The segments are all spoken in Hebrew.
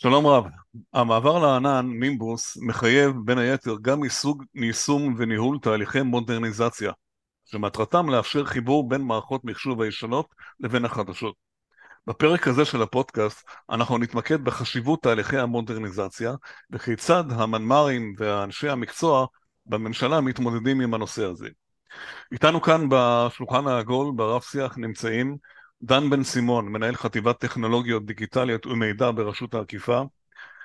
שלום רב, המעבר לענן, נימבוס, מחייב בין היתר גם מסוג יישום וניהול תהליכי מודרניזציה, שמטרתם לאפשר חיבור בין מערכות מחשוב הישנות לבין החדשות. בפרק הזה של הפודקאסט אנחנו נתמקד בחשיבות תהליכי המודרניזציה וכיצד המנמ"רים ואנשי המקצוע בממשלה מתמודדים עם הנושא הזה. איתנו כאן בשולחן העגול ברב שיח נמצאים דן בן סימון, מנהל חטיבת טכנולוגיות דיגיטליות ומידע ברשות האכיפה,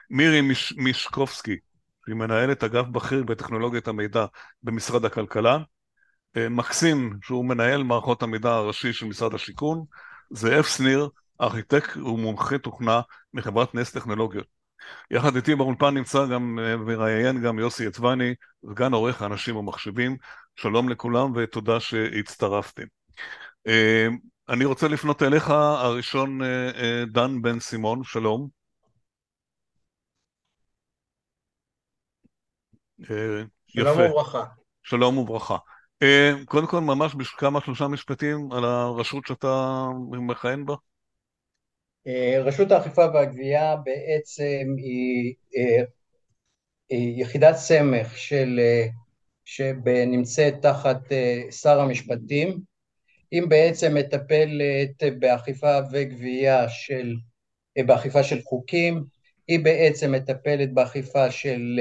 מירי מיש, מישקובסקי, שהיא מנהלת אגף בכיר בטכנולוגיית המידע במשרד הכלכלה, אה, מקסים, שהוא מנהל מערכות המידע הראשי של משרד השיכון, זאב שניר, ארכיטקט ומומחה תוכנה מחברת נס טכנולוגיות. יחד איתי באולפן נמצא גם מראיין גם יוסי אצווני, סגן עורך האנשים ומחשבים. שלום לכולם ותודה שהצטרפתם. אני רוצה לפנות אליך, הראשון אה, אה, דן בן סימון, שלום. אה, שלום יפה. וברכה. שלום וברכה. קודם כל, ממש בכמה שלושה משפטים על הרשות שאתה מכהן בה. רשות האכיפה והגבייה בעצם היא, היא יחידת סמך של, שנמצאת תחת שר המשפטים, היא בעצם מטפלת באכיפה וגבייה של, באכיפה של חוקים, היא בעצם מטפלת באכיפה של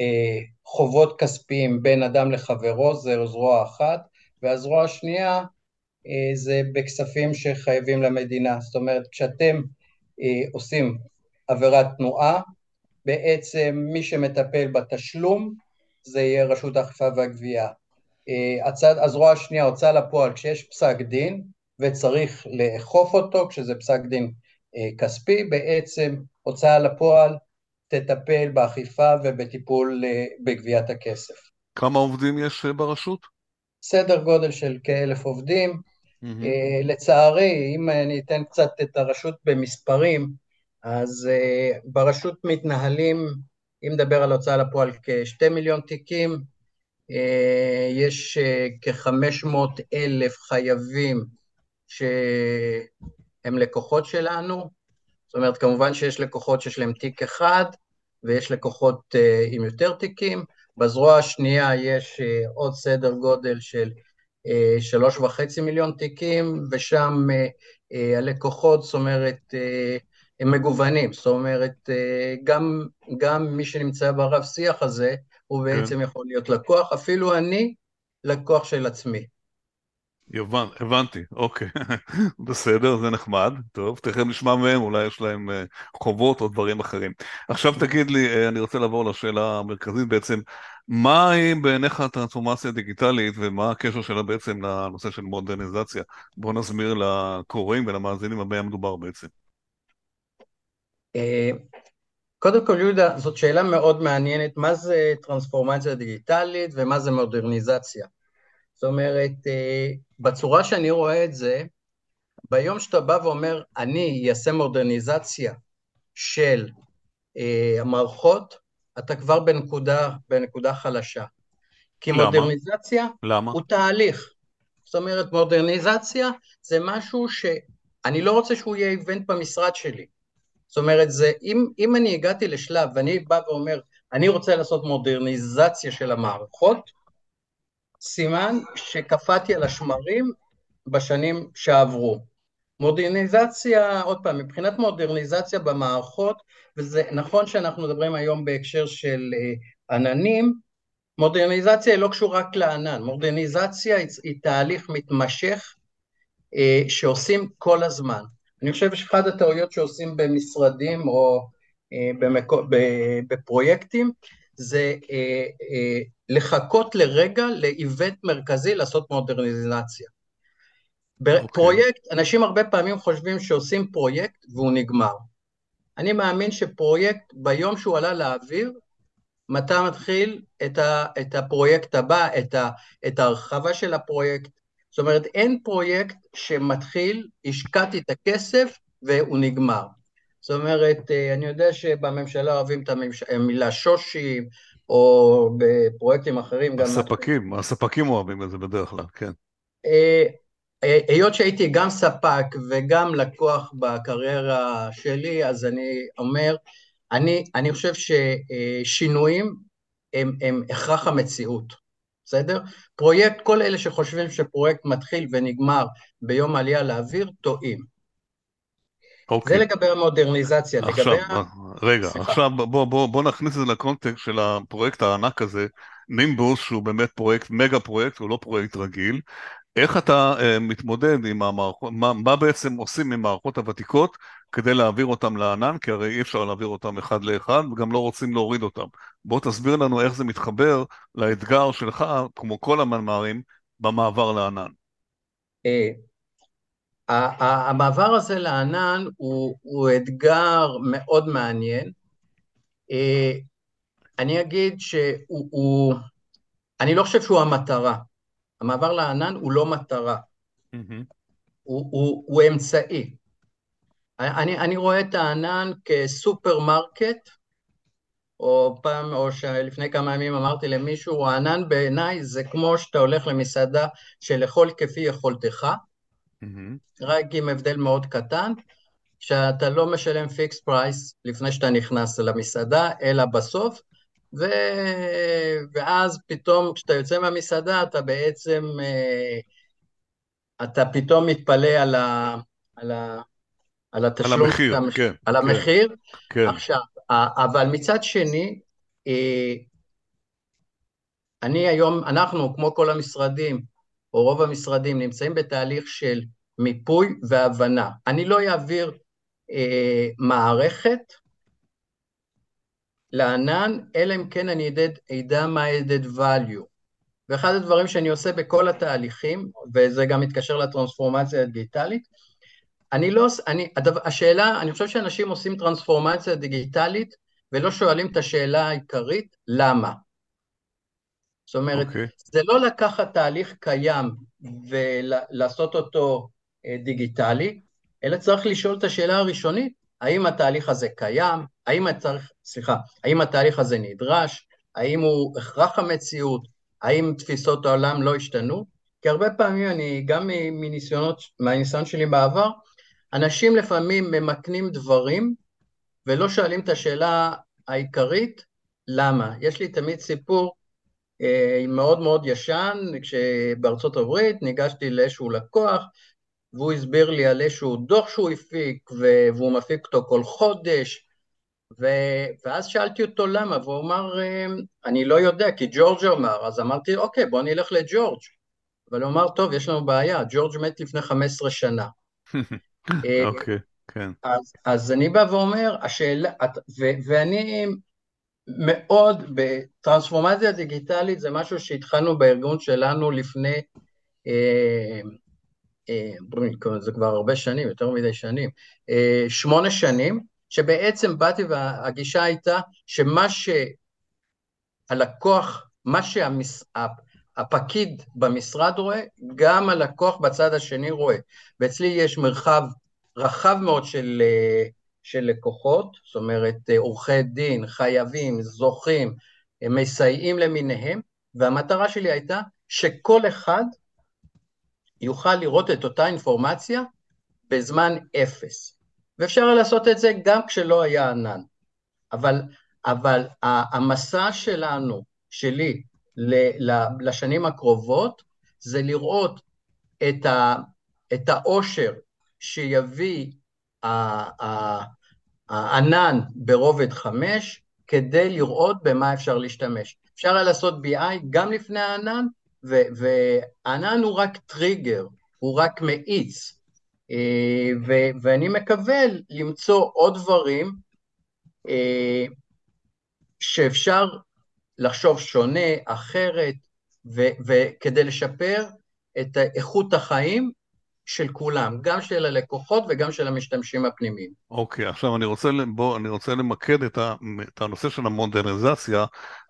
אה, חובות כספיים בין אדם לחברו, זו זרוע אחת, והזרוע השנייה אה, זה בכספים שחייבים למדינה, זאת אומרת כשאתם אה, עושים עבירת תנועה, בעצם מי שמטפל בתשלום זה יהיה רשות האכיפה והגבייה. אה, הצד, הזרוע השנייה, הוצאה לפועל, כשיש פסק דין וצריך לאכוף אותו, כשזה פסק דין אה, כספי, בעצם הוצאה לפועל תטפל באכיפה ובטיפול אה, בגביית הכסף. כמה עובדים יש ברשות? סדר גודל של כאלף עובדים. Mm-hmm. לצערי, אם אני אתן קצת את הרשות במספרים, אז ברשות מתנהלים, אם נדבר על הוצאה לפועל, כשתי מיליון תיקים, אה, יש אה, כ-500 אלף חייבים שהם לקוחות שלנו, זאת אומרת כמובן שיש לקוחות שיש להם תיק אחד ויש לקוחות אה, עם יותר תיקים, בזרוע השנייה יש עוד סדר גודל של שלוש וחצי מיליון תיקים ושם הלקוחות, זאת אומרת, הם מגוונים, זאת אומרת, גם, גם מי שנמצא ברב שיח הזה, הוא כן. בעצם כן. יכול להיות לקוח, אפילו אני לקוח של עצמי. יובן, הבנתי, אוקיי, בסדר, זה נחמד, טוב, תכף נשמע מהם, אולי יש להם uh, חובות או דברים אחרים. עכשיו תגיד לי, uh, אני רוצה לעבור לשאלה המרכזית בעצם, מהי בעיניך הטרנספורמציה הדיגיטלית ומה הקשר שלה בעצם לנושא של מודרניזציה? בוא נסביר לקוראים ולמאזינים על מה מדובר בעצם. קודם כל, יהודה, זאת שאלה מאוד מעניינת, מה זה טרנספורמציה דיגיטלית ומה זה מודרניזציה? זאת אומרת, אה, בצורה שאני רואה את זה, ביום שאתה בא ואומר, אני אעשה מודרניזציה של אה, המערכות, אתה כבר בנקודה, בנקודה חלשה. כי למה? מודרניזציה למה? הוא תהליך. זאת אומרת, מודרניזציה זה משהו שאני לא רוצה שהוא יהיה איבנט במשרד שלי. זאת אומרת, זה, אם, אם אני הגעתי לשלב ואני בא ואומר, אני רוצה לעשות מודרניזציה של המערכות, סימן שקפאתי על השמרים בשנים שעברו. מודרניזציה, עוד פעם, מבחינת מודרניזציה במערכות, וזה נכון שאנחנו מדברים היום בהקשר של אה, עננים, מודרניזציה היא לא קשורה רק לענן, מודרניזציה היא, היא תהליך מתמשך אה, שעושים כל הזמן. אני חושב שאחד הטעויות שעושים במשרדים או אה, במקו, בפרויקטים זה אה, אה, לחכות לרגע לאיבנט מרכזי לעשות מודרניזציה. בפרויקט, okay. אנשים הרבה פעמים חושבים שעושים פרויקט והוא נגמר. אני מאמין שפרויקט, ביום שהוא עלה לאוויר, מתי מתחיל את, ה, את הפרויקט הבא, את, ה, את ההרחבה של הפרויקט, זאת אומרת, אין פרויקט שמתחיל, השקעתי את הכסף והוא נגמר. זאת אומרת, אה, אני יודע שבממשלה אוהבים את המילה שושים, או בפרויקטים אחרים גם... הספקים, הספקים אוהבים את זה בדרך כלל, כן. אה, היות שהייתי גם ספק וגם לקוח בקריירה שלי, אז אני אומר, אני, אני חושב ששינויים הם, הם הכרח המציאות, בסדר? פרויקט, כל אלה שחושבים שפרויקט מתחיל ונגמר ביום עלייה לאוויר, טועים. אוקיי. זה לגבי המודרניזציה. עכשיו, לגבי... רגע, סליחה. עכשיו בוא, בוא, בוא נכניס את זה לקונטקסט של הפרויקט הענק הזה, נימבוס, שהוא באמת פרויקט, מגה פרויקט, הוא לא פרויקט רגיל. איך אתה uh, מתמודד עם המערכות, מה, מה בעצם עושים עם מערכות הוותיקות כדי להעביר אותם לענן, כי הרי אי אפשר להעביר אותם אחד לאחד, וגם לא רוצים להוריד אותם. בוא תסביר לנו איך זה מתחבר לאתגר שלך, כמו כל המנמ"רים, במעבר לענן. אה, המעבר הזה לענן הוא, הוא אתגר מאוד מעניין. אה, אני אגיד שהוא, הוא, אני לא חושב שהוא המטרה. המעבר לענן הוא לא מטרה, mm-hmm. הוא, הוא, הוא אמצעי. אני, אני רואה את הענן כסופרמרקט, או פעם, או שלפני כמה ימים אמרתי למישהו, הענן בעיניי זה כמו שאתה הולך למסעדה של לאכול כפי יכולתך, mm-hmm. רק עם הבדל מאוד קטן, שאתה לא משלם fixed price לפני שאתה נכנס למסעדה, אלא בסוף, ו... ואז פתאום כשאתה יוצא מהמסעדה אתה בעצם, אה, אתה פתאום מתפלא על, ה... על, ה... על התשלום, על המחיר, המש... כן, על כן, המחיר. כן. עכשיו, אבל מצד שני, אה, אני היום, אנחנו, כמו כל המשרדים, או רוב המשרדים, נמצאים בתהליך של מיפוי והבנה. אני לא אעביר אה, מערכת לענן, אלא אם כן אני אדע מה added value. ואחד הדברים שאני עושה בכל התהליכים, וזה גם מתקשר לטרנספורמציה הדיגיטלית, אני לא, אני, הדבר, השאלה, אני חושב שאנשים עושים טרנספורמציה דיגיטלית ולא שואלים את השאלה העיקרית, למה? זאת אומרת, okay. אוקיי. זה לא לקחת תהליך קיים ולעשות אותו אה, דיגיטלי, אלא צריך לשאול את השאלה הראשונית, האם התהליך הזה קיים, האם התהליך, סליחה, האם התהליך הזה נדרש, האם הוא הכרח המציאות, האם תפיסות העולם לא השתנו? כי הרבה פעמים אני, גם מניסיונות, מהניסיון שלי בעבר, אנשים לפעמים ממקנים דברים ולא שואלים את השאלה העיקרית, למה? יש לי תמיד סיפור אה, מאוד מאוד ישן, כשבארצות הברית ניגשתי לאיזשהו לקוח, והוא הסביר לי על איזשהו דוח שהוא הפיק, והוא מפיק אותו כל חודש, ו... ואז שאלתי אותו למה, והוא אמר, אה, אני לא יודע, כי ג'ורג' אמר, אז אמרתי, אוקיי, בוא נלך לג'ורג'. אבל הוא אמר, טוב, יש לנו בעיה, ג'ורג' מת לפני 15 שנה. אה, אוקיי, כן. אז, אז אני בא ואומר, השאלה, ו, ואני מאוד, בטרנספורמציה דיגיטלית זה משהו שהתחלנו בארגון שלנו לפני, אה, אה, זה כבר הרבה שנים, יותר מדי שנים, אה, שמונה שנים, שבעצם באתי והגישה הייתה שמה שהלקוח, מה שהפקיד במשרד רואה, גם הלקוח בצד השני רואה. ואצלי יש מרחב רחב מאוד של, של לקוחות, זאת אומרת עורכי דין, חייבים, זוכים, מסייעים למיניהם, והמטרה שלי הייתה שכל אחד יוכל לראות את אותה אינפורמציה בזמן אפס. ואפשר לעשות את זה גם כשלא היה ענן. אבל, אבל המסע שלנו, שלי, לשנים הקרובות, זה לראות את, ה, את העושר שיביא הענן ברובד חמש, כדי לראות במה אפשר להשתמש. אפשר היה לעשות BI גם לפני הענן, והענן הוא רק טריגר, הוא רק מאיץ. ו- ואני מקווה למצוא עוד דברים אה, שאפשר לחשוב שונה, אחרת, וכדי לשפר את איכות החיים של כולם, גם של הלקוחות וגם של המשתמשים הפנימיים. אוקיי, okay, עכשיו אני רוצה, בוא, אני רוצה למקד את, ה, את הנושא של המודרניזציה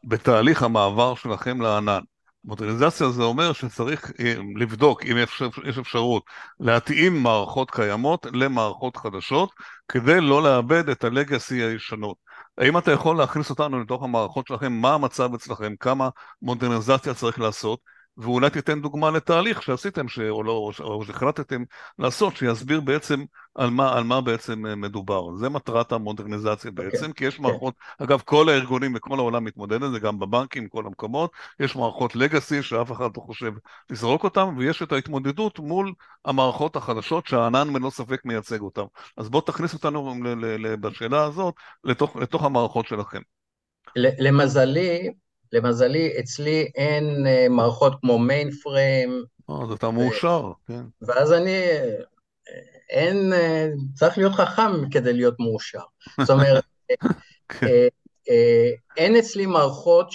בתהליך המעבר שלכם לענן. מודרניזציה זה אומר שצריך אה, לבדוק אם יש אפשרות להתאים מערכות קיימות למערכות חדשות כדי לא לאבד את הלגאסי הישנות. האם אתה יכול להכניס אותנו לתוך המערכות שלכם, מה המצב אצלכם, כמה מודרניזציה צריך לעשות, ואולי תיתן דוגמה לתהליך שעשיתם, ש... או, לא, או שהחלטתם לעשות, שיסביר בעצם על מה, על מה בעצם אה, מדובר. זה מטרת המודרניזציה אוקיי, בעצם, okay. כי יש okay. כן. מערכות, אגב, כל הארגונים וכל העולם מתמודד על זה, גם בבנקים, כל המקומות, יש מערכות לגאסי שאף אחד לא חושב לזרוק אותן, ויש את ההתמודדות מול המערכות החדשות שהענן בלא ספק מייצג אותן. אז בואו תכניס אותנו בשאלה הזאת לתוך, לתוך המערכות שלכם. למזלי, למזלי, אצלי אין אה, מערכות כמו מיין פריים. אז אתה מאושר, כן. ואז אני, אה, אין, אה, צריך להיות חכם כדי להיות מאושר. זאת אומרת, כן. אין אצלי מערכות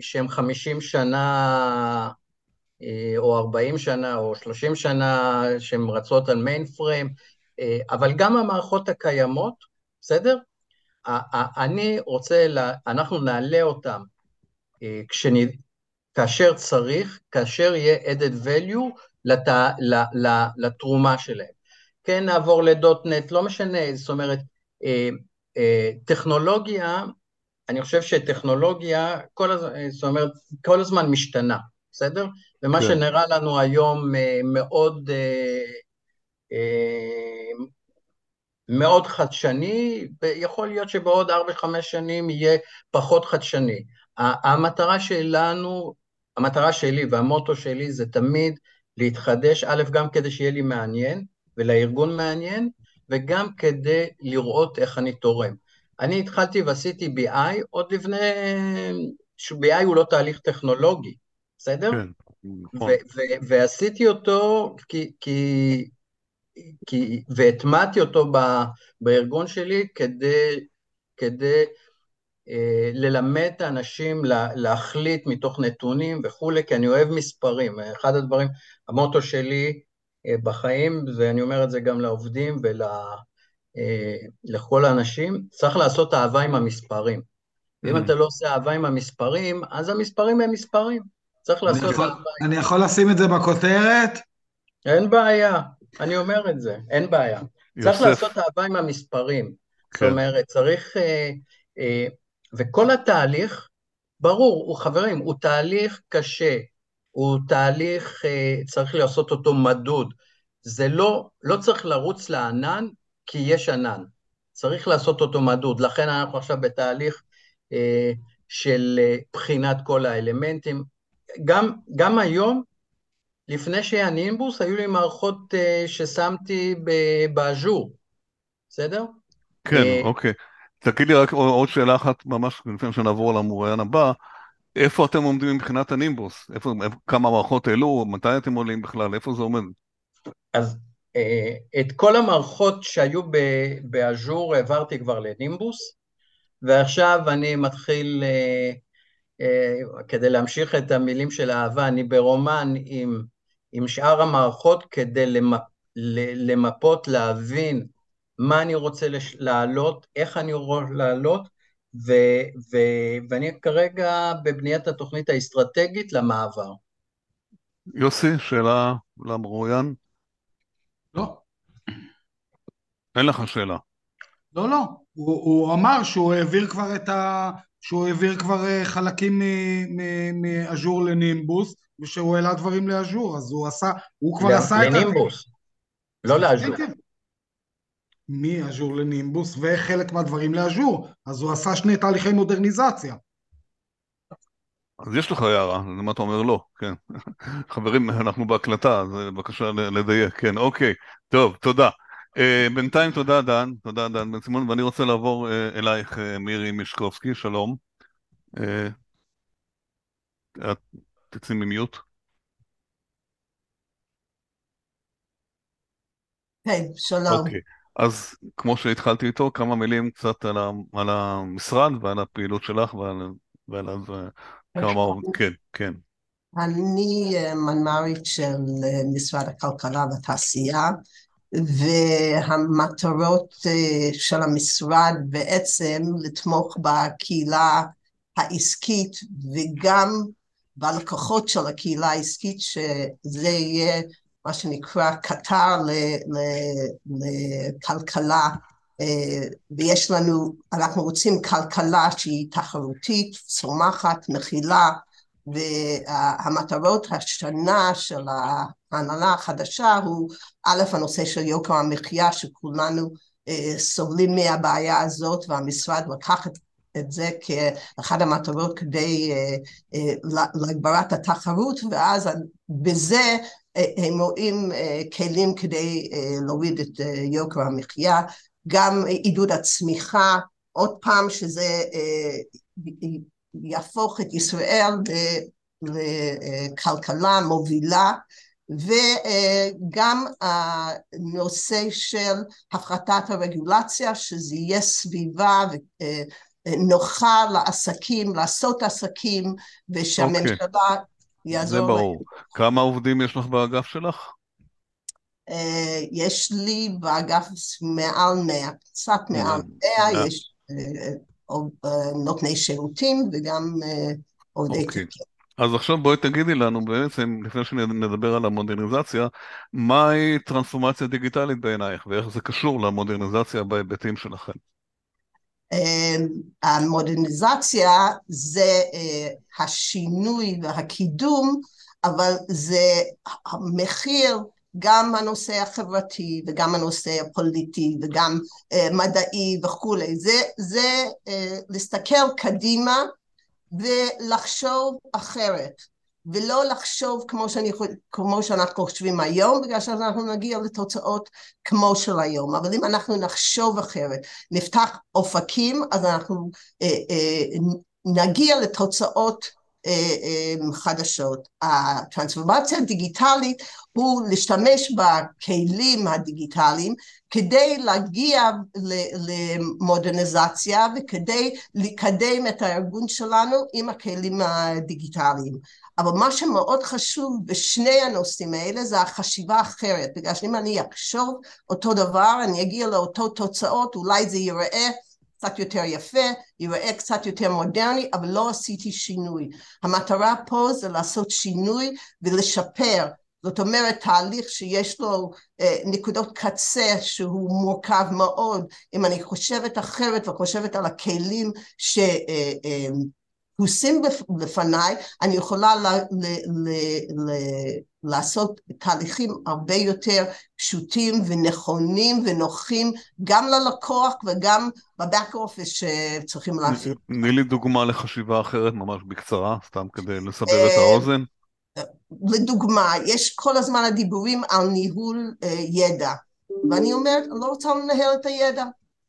שהן 50 שנה או 40 שנה או 30 שנה שהן רצות על מיין פריים, אבל גם המערכות הקיימות, בסדר? אני רוצה, אנחנו נעלה אותן כשנ... כאשר צריך, כאשר יהיה added value לת... לתרומה שלהם. כן, נעבור לדוטנט, לא משנה, זאת אומרת, אה, אה, טכנולוגיה, אני חושב שטכנולוגיה, כל הזמן, זאת אומרת, כל הזמן משתנה, בסדר? ומה כן. שנראה לנו היום אה, מאוד, מאוד חדשני, יכול להיות שבעוד 4-5 שנים יהיה פחות חדשני. המטרה שלנו, המטרה שלי והמוטו שלי זה תמיד להתחדש, א', גם כדי שיהיה לי מעניין ולארגון מעניין, וגם כדי לראות איך אני תורם. אני התחלתי ועשיתי BI עוד לפני, ש-BI הוא לא תהליך טכנולוגי, בסדר? כן, נכון. ועשיתי אותו כי, כי, כי, והטמעתי אותו ב- בארגון שלי כדי, כדי ללמד את האנשים להחליט מתוך נתונים וכולי, כי אני אוהב מספרים. אחד הדברים, המוטו שלי אה, בחיים, ואני אומר את זה גם לעובדים ולכל אה, האנשים, צריך לעשות אהבה עם המספרים. אם mm-hmm. אתה לא עושה אהבה עם המספרים, אז המספרים הם מספרים. צריך לעשות אהבה. אני יכול לשים את זה בכותרת? אין בעיה, אני אומר את זה, אין בעיה. יוסף. צריך לעשות אהבה עם המספרים. כן. זאת אומרת, צריך... אה, אה, וכל התהליך, ברור, הוא חברים, הוא תהליך קשה, הוא תהליך, אה, צריך לעשות אותו מדוד. זה לא, לא צריך לרוץ לענן כי יש ענן, צריך לעשות אותו מדוד. לכן אנחנו עכשיו בתהליך אה, של אה, בחינת כל האלמנטים. גם, גם היום, לפני שהיה נימבוס, היו לי מערכות ששמתי באז'ור, בסדר? כן, אוקיי. תגיד לי רק עוד שאלה אחת ממש לפני שנעבור למוראיין הבא, איפה אתם עומדים מבחינת הנימבוס? איפה, כמה מערכות העלו? מתי אתם עולים בכלל? איפה זה עומד? אז אה, את כל המערכות שהיו באז'ור העברתי כבר לנימבוס, ועכשיו אני מתחיל, אה, אה, כדי להמשיך את המילים של האהבה, אני ברומן עם, עם שאר המערכות כדי למפ, למפות, להבין מה אני רוצה להעלות, איך אני רוצה להעלות, ו, ו, ואני כרגע בבניית התוכנית האסטרטגית למעבר. יוסי, שאלה למרואיין? לא. אין לך שאלה. לא, לא. הוא, הוא אמר שהוא העביר כבר את ה... שהוא העביר כבר אה, חלקים מאז'ור לנימבוס, ושהוא העלה דברים לאז'ור, אז הוא עשה, הוא כבר עשה את... לנימבוס, לא לאז'ור. כן, כן. מאז'ור לנימבוס וחלק מהדברים לאז'ור, אז הוא עשה שני תהליכי מודרניזציה. אז יש לך הערה, למה אתה אומר לא, כן. חברים, אנחנו בהקלטה, אז בבקשה לדייק, כן, אוקיי, טוב, תודה. Uh, בינתיים תודה דן, תודה דן בן סימון, ואני רוצה לעבור uh, אלייך uh, מירי מישקובסקי, שלום. Uh, את תצאי ממיוט. היי, שלום. אוקיי. אז כמו שהתחלתי איתו, כמה מילים קצת על, ה, על המשרד ועל הפעילות שלך ועל, ועל אז, כמה, כן, כן. אני אה, מנמ"רית של אה, משרד הכלכלה והתעשייה, והמטרות אה, של המשרד בעצם לתמוך בקהילה העסקית וגם בלקוחות של הקהילה העסקית, שזה יהיה מה שנקרא קטר לכלכלה, אה, ויש לנו, אנחנו רוצים כלכלה שהיא תחרותית, צומחת, מכילה, והמטרות השנה של ההנהלה החדשה הוא א', הנושא של יוקר המחיה שכולנו סובלים מהבעיה הזאת והמשרד לקח את את זה כאחד המטרות כדי להגברת התחרות ואז בזה הם רואים כלים כדי להוריד את יוקר המחיה, גם עידוד הצמיחה, עוד פעם שזה יהפוך את ישראל לכלכלה מובילה וגם הנושא של הפחתת הרגולציה, שזה יהיה סביבה נוחה לעסקים, לעשות עסקים, ושהממשלה okay. אוקיי. יעזור. זה ברור. כמה עובדים יש לך באגף שלך? Uh, יש לי באגף מעל מאה, קצת מעל מאה, יש uh, uh, נותני שירותים וגם עובדי okay. תיקים. אז עכשיו בואי תגידי לנו בעצם, לפני שנדבר על המודרניזציה, מהי טרנספורמציה דיגיטלית בעינייך, ואיך זה קשור למודרניזציה בהיבטים שלכם? אמ, המודרניזציה זה אה, השינוי והקידום, אבל זה המחיר גם הנושא החברתי וגם הנושא הפוליטי וגם uh, מדעי וכולי. זה, זה uh, להסתכל קדימה ולחשוב אחרת. ולא לחשוב כמו, שאני, כמו שאנחנו חושבים היום, בגלל שאנחנו נגיע לתוצאות כמו של היום. אבל אם אנחנו נחשוב אחרת, נפתח אופקים, אז אנחנו אה, אה, נגיע לתוצאות חדשות. הטרנספורמציה הדיגיטלית הוא להשתמש בכלים הדיגיטליים כדי להגיע למודרניזציה וכדי לקדם את הארגון שלנו עם הכלים הדיגיטליים. אבל מה שמאוד חשוב בשני הנושאים האלה זה החשיבה האחרת, בגלל שאם אני אחשוב אותו דבר, אני אגיע לאותו תוצאות, אולי זה ייראה קצת יותר יפה, ייראה קצת יותר מודרני, אבל לא עשיתי שינוי. המטרה פה זה לעשות שינוי ולשפר. זאת אומרת, תהליך שיש לו אה, נקודות קצה שהוא מורכב מאוד. אם אני חושבת אחרת וחושבת על הכלים ש... אה, אה, פרוסים לפניי, אני יכולה ל, ל, ל, ל, לעשות תהליכים הרבה יותר פשוטים ונכונים ונוחים גם ללקוח וגם בבק אופיס שצריכים לעשות. תני לי דוגמה לחשיבה אחרת ממש בקצרה, סתם כדי לסבר את האוזן. לדוגמה, יש כל הזמן הדיבורים על ניהול uh, ידע, ואני אומרת, אני לא רוצה לנהל את הידע,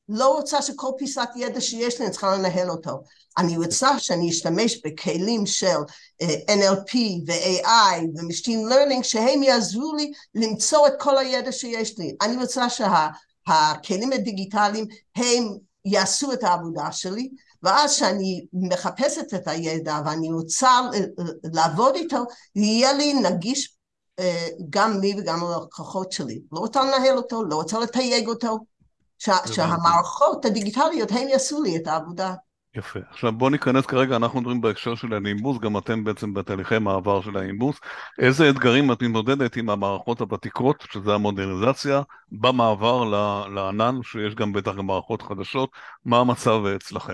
לא רוצה שכל פיסת ידע שיש לי, אני צריכה לנהל אותו. אני רוצה שאני אשתמש בכלים של uh, NLP ו-AI ו-Machine Learning שהם יעזרו לי למצוא את כל הידע שיש לי. אני רוצה שהכלים שה, הדיגיטליים הם יעשו את העבודה שלי ואז כשאני מחפשת את הידע ואני רוצה לעבוד איתו, יהיה לי נגיש גם לי וגם ללקוחות שלי. לא רוצה לנהל אותו, לא רוצה לתייג אותו, שהמערכות הדיגיטליות הם יעשו לי את העבודה. יפה. עכשיו בואו ניכנס כרגע, אנחנו מדברים בהקשר של הנימבוס, גם אתם בעצם בתהליכי מעבר של הנימבוס. איזה אתגרים את מתמודדת עם המערכות הוותיקות, שזה המודרניזציה, במעבר לענן, שיש גם בטח גם מערכות חדשות, מה המצב אצלכם?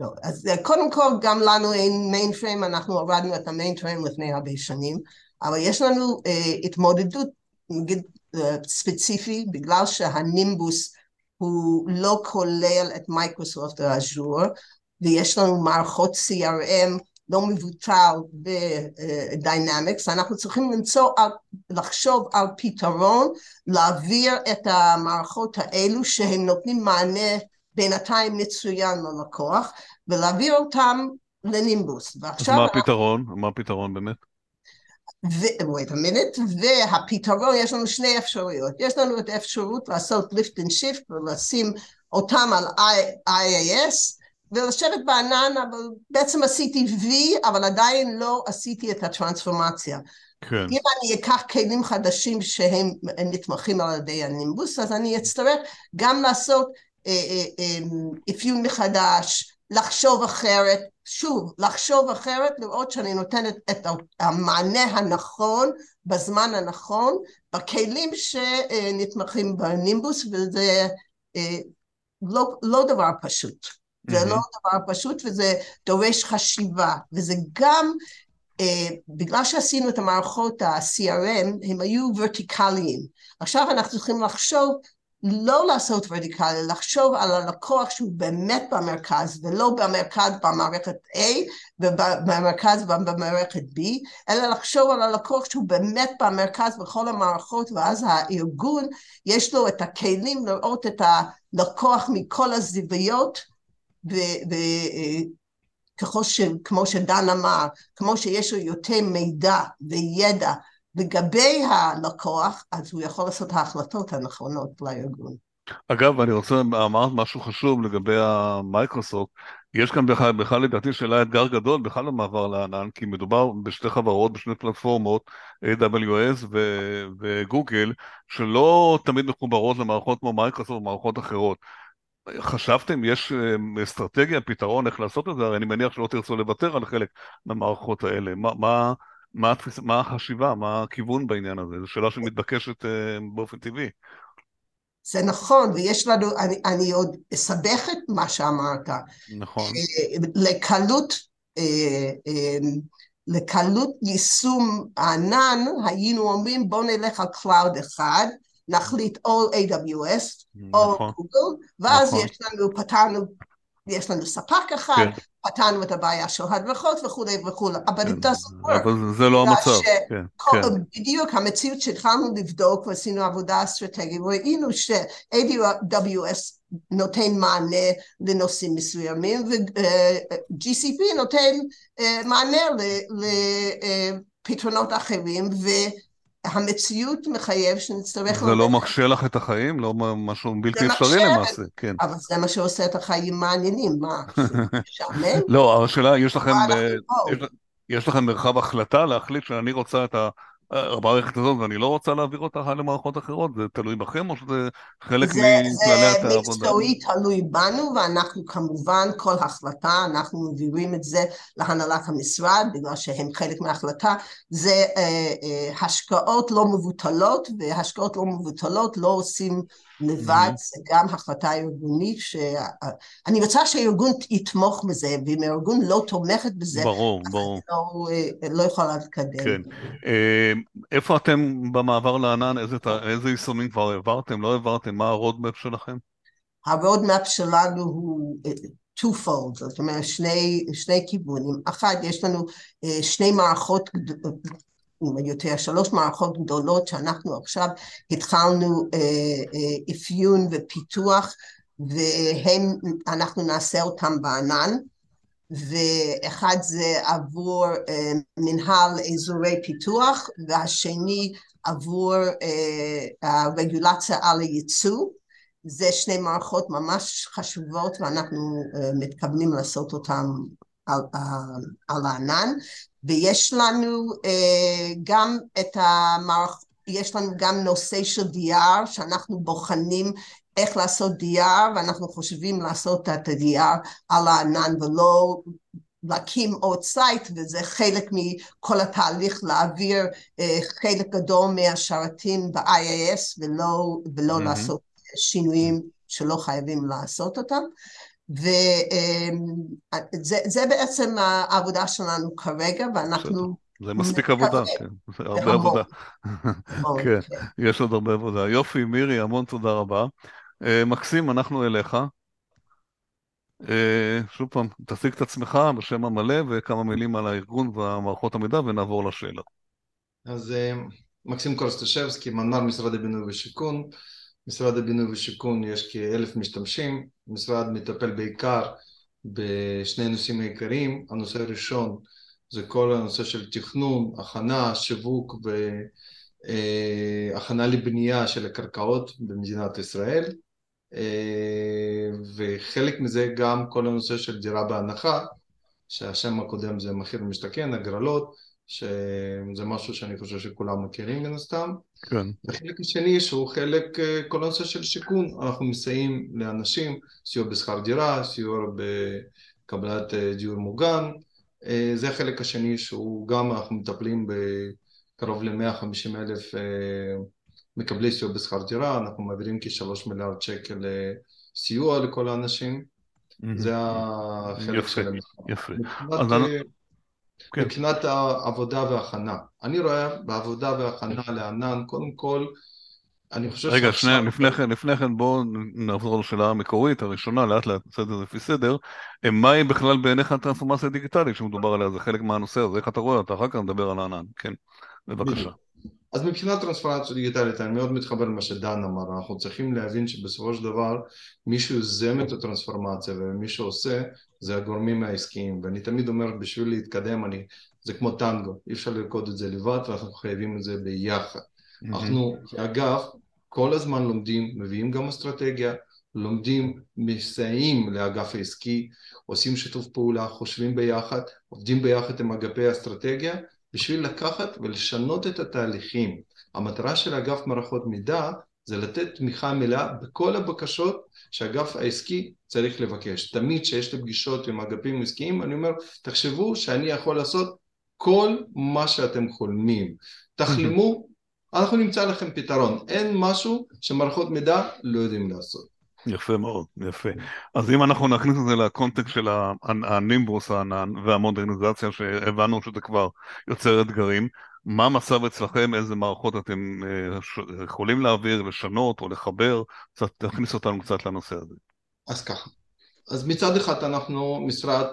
לא, אז אה, קודם כל גם לנו אין מיינפריים, אנחנו הורדנו את המיינפריים לפני הרבה שנים, אבל יש לנו אה, התמודדות, נגיד אה, ספציפי, בגלל שהנימבוס הוא לא כולל את מייקרוסופט Azure, ויש לנו מערכות CRM לא מבוטל בדיינמיקס, אנחנו צריכים למצוא, לחשוב על פתרון, להעביר את המערכות האלו שהם נותנים מענה בינתיים מצוין ללקוח, ולהעביר אותם לנימבוס. אז מה הפתרון? מה הפתרון באמת? Wait a minute, והפתרון, יש לנו שני אפשרויות. יש לנו את האפשרות לעשות lift and shift ולשים אותם על IAS ולשבת בענן, אבל בעצם עשיתי V, אבל עדיין לא עשיתי את הטרנספורמציה. כן. אם אני אקח כלים חדשים שהם נתמכים על ידי הנימבוס, אז אני אצטרך גם לעשות אה, אה, אה, אפיון מחדש, לחשוב אחרת, שוב, לחשוב אחרת, לראות שאני נותנת את המענה הנכון בזמן הנכון, בכלים שנתמכים בנימבוס, וזה אה, לא, לא דבר פשוט. זה mm-hmm. לא דבר פשוט וזה דורש חשיבה, וזה גם בגלל שעשינו את המערכות ה-CRM, הם היו ורטיקליים. עכשיו אנחנו צריכים לחשוב לא לעשות ורטיקלי, לחשוב על הלקוח שהוא באמת במרכז ולא במרכז במערכת A ובמרכז במערכת B, אלא לחשוב על הלקוח שהוא באמת במרכז בכל המערכות ואז הארגון יש לו את הכלים לראות את הלקוח מכל הזוויות וככל ש... כמו שדן אמר, כמו שיש לו יותר מידע וידע לגבי הלקוח, אז הוא יכול לעשות ההחלטות הנכונות לארגון. אגב, אני רוצה, אמרת משהו חשוב לגבי המייקרוסופט, יש כאן בכלל, בכלל לדעתי שאלה אתגר גדול בכלל במעבר לענן, כי מדובר בשתי חברות, בשני פלטפורמות, AWS וגוגל, שלא תמיד מחוברות למערכות כמו מייקרוסופט ומערכות אחרות. חשבתם, יש אה, אסטרטגיה, פתרון איך לעשות את זה? הרי אני מניח שלא תרצו לוותר על חלק מהמערכות האלה. מה, מה, מה, התפיס, מה החשיבה, מה הכיוון בעניין הזה? זו שאלה שמתבקשת uh, באופן טבעי. זה נכון, ויש לנו, אני, אני עוד אסבך את מה שאמרת. נכון. לקלות, אה, אה, לקלות יישום הענן, היינו אומרים בואו נלך על cloud אחד, נחליט או AWS או נכון. גוגל, ואז נכון. יש לנו, פתרנו יש לנו ספק אחד, כן. פתרנו את הבעיה של הדרכות וכולי וכולי, אבל כן. it doesn't work. אבל זה לא המצב, כן, כן. בדיוק המציאות שהתחלנו לבדוק ועשינו עבודה אסטרטגית, ראינו ש-AWS נותן מענה לנושאים מסוימים ו-GCP נותן אה, מענה לפתרונות אחרים ו... המציאות מחייב שנצטרך... זה לא מקשה לך את החיים? לא משהו בלתי אפשרי למעשה, כן. אבל זה מה שעושה את החיים מעניינים, מה? משעמם? לא, השאלה, יש לכם... יש לכם מרחב החלטה להחליט שאני רוצה את ה... המערכת הזאת ואני לא רוצה להעביר אותה למערכות אחרות? זה תלוי בכם או שזה חלק מכללי העבודה? זה מקצועי תלוי בנו ואנחנו כמובן כל החלטה אנחנו מעבירים את זה להנהלת המשרד בגלל שהם חלק מההחלטה זה אה, אה, השקעות לא מבוטלות והשקעות לא מבוטלות לא עושים לבד, זה גם החלטה ארגונית שאני רוצה שהארגון יתמוך בזה, ואם הארגון לא תומכת בזה, ברור, ברור. לא, אה, לא יכולה להתקדם. כן. אה, איפה אתם במעבר לענן? איזה, איזה יישומים כבר העברתם? לא העברתם? מה ה roadmap שלכם? ה roadmap שלנו הוא אה, two-fold, זאת אומרת שני, שני כיוונים. אחד, יש לנו שני מערכות יותר שלוש מערכות גדולות שאנחנו עכשיו התחלנו אה, אה, אפיון ופיתוח והם, אנחנו נעשה אותם בענן. ואחד זה עבור אה, מנהל אזורי פיתוח והשני עבור הרגולציה על הייצוא. זה שני מערכות ממש חשובות ואנחנו מתכוונים לעשות אותן על, על הענן ויש לנו uh, גם את המערכ... יש לנו גם נושא של DR שאנחנו בוחנים איך לעשות DR ואנחנו חושבים לעשות את ה-DR על הענן ולא להקים עוד site וזה חלק מכל התהליך להעביר uh, חלק גדול מהשרתים ב-IaaS ולא, ולא mm-hmm. לעשות שינויים שלא חייבים לעשות אותם. וזה בעצם העבודה שלנו כרגע, ואנחנו... זה מספיק עבודה, כן, זה הרבה עבודה. כן, יש עוד הרבה עבודה. יופי, מירי, המון תודה רבה. אה, מקסים, אנחנו אליך. אה, שוב פעם, תציג את עצמך בשם המלא וכמה מילים על הארגון והמערכות המידע ונעבור לשאלה. אז אה, מקסים קורסטשבסקי, מנמ"ר משרד הבינוי ושיכון. משרד הבינוי ושיכון יש כאלף משתמשים, המשרד מטפל בעיקר בשני נושאים העיקריים, הנושא הראשון זה כל הנושא של תכנון, הכנה, שיווק והכנה לבנייה של הקרקעות במדינת ישראל. אה, וחלק מזה גם כל הנושא של דירה בהנחה שהשם הקודם זה מחיר למשתכן, הגרלות שזה משהו שאני חושב שכולם מכירים מן הסתם. כן. החלק השני שהוא חלק, אה, כל הנושא של שיכון, אנחנו מסייעים לאנשים, סיוע בשכר דירה, סיוע בקבלת אה, דיור מוגן, אה, זה החלק השני שהוא גם אנחנו מטפלים בקרוב ל-150 אלף מקבלי סיוע בשכר דירה, אנחנו מעבירים כשלוש מיליארד שקל סיוע לכל האנשים, זה החלק של. יפה, יפה. כן. מבחינת העבודה וההכנה. אני רואה בעבודה וההכנה לענן, קודם כל, אני חושב רגע, שעכשיו... רגע, לפני כן, לפני כן בואו נעבור לשאלה המקורית, הראשונה, לאט לאט נעשה את זה לפי סדר. מהי בכלל בעיניך הטרנספורמציה הדיגיטלית שמדובר עליה? זה חלק מהנושא הזה, איך אתה רואה אותה? אחר כך נדבר על הענן, כן, בבקשה. אז מבחינת טרנספורמציה דיגיטלית, אני מאוד מתחבר למה שדן אמר, אנחנו צריכים להבין שבסופו של דבר מי שיוזם את הטרנספורמציה ומי שעושה זה הגורמים העסקיים, ואני תמיד אומר בשביל להתקדם אני, זה כמו טנגו, אי אפשר לרקוד את זה לבד ואנחנו חייבים את זה ביחד. Mm-hmm. אנחנו כאגף כל הזמן לומדים, מביאים גם אסטרטגיה, לומדים, מסייעים לאגף העסקי, עושים שיתוף פעולה, חושבים ביחד, עובדים ביחד עם אגפי האסטרטגיה בשביל לקחת ולשנות את התהליכים. המטרה של אגף מערכות מידע זה לתת תמיכה מלאה בכל הבקשות שאגף העסקי צריך לבקש. תמיד כשיש לי פגישות עם אגפים עסקיים אני אומר תחשבו שאני יכול לעשות כל מה שאתם חולמים. תחלמו, אנחנו נמצא לכם פתרון. אין משהו שמערכות מידע לא יודעים לעשות. יפה מאוד, יפה. אז אם אנחנו נכניס את זה לקונטקסט של הנימבוס הענן והמודרניזציה שהבנו שזה כבר יוצר אתגרים, מה המצב אצלכם, איזה מערכות אתם אה, יכולים להעביר, לשנות או לחבר, קצת תכניס אותנו קצת לנושא הזה. אז ככה, אז מצד אחד אנחנו משרד,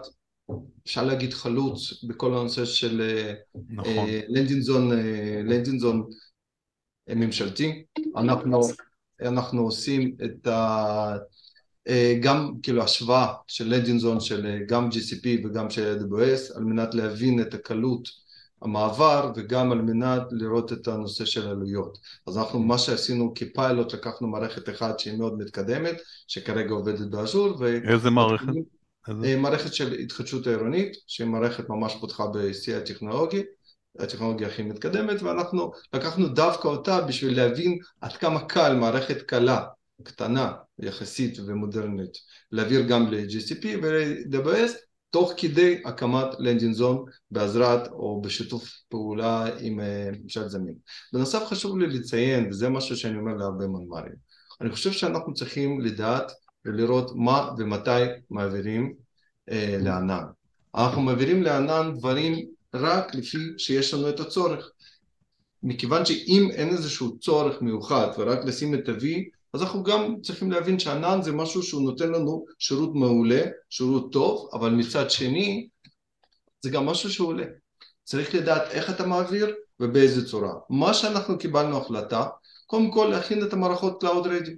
אפשר להגיד חלוץ בכל הנושא של אה, נכון. לנדינזון, אה, לנדינזון ממשלתי, אנחנו אנחנו עושים את ה... אה, גם כאילו השוואה של לג'ינזון של אה, גם GCP וגם של AWS על מנת להבין את הקלות המעבר וגם על מנת לראות את הנושא של עלויות. אז אנחנו מה שעשינו כפיילוט לקחנו מערכת אחת שהיא מאוד מתקדמת שכרגע עובדת באז'ור ו... איזה מערכת? איזה? אה, מערכת של התחדשות העירונית שהיא מערכת ממש פותחה בשיא הטכנולוגי הטכנולוגיה הכי מתקדמת ואנחנו לקחנו דווקא אותה בשביל להבין עד כמה קל מערכת קלה, קטנה יחסית ומודרנית להעביר גם ל-GCP ול-AWS תוך כדי הקמת לנדינג זון בעזרת או בשיתוף פעולה עם אה, ממשל זמין. בנוסף חשוב לי לציין, וזה משהו שאני אומר להרבה מנמ"רים, אני חושב שאנחנו צריכים לדעת ולראות מה ומתי מעבירים אה, לענן. אנחנו מעבירים לענן דברים רק לפי שיש לנו את הצורך. מכיוון שאם אין איזשהו צורך מיוחד ורק לשים את ה-V, אז אנחנו גם צריכים להבין שענן זה משהו שהוא נותן לנו שירות מעולה, שירות טוב, אבל מצד שני זה גם משהו שעולה. צריך לדעת איך אתה מעביר ובאיזה צורה. מה שאנחנו קיבלנו החלטה, קודם כל להכין את המערכות Cloud Ready.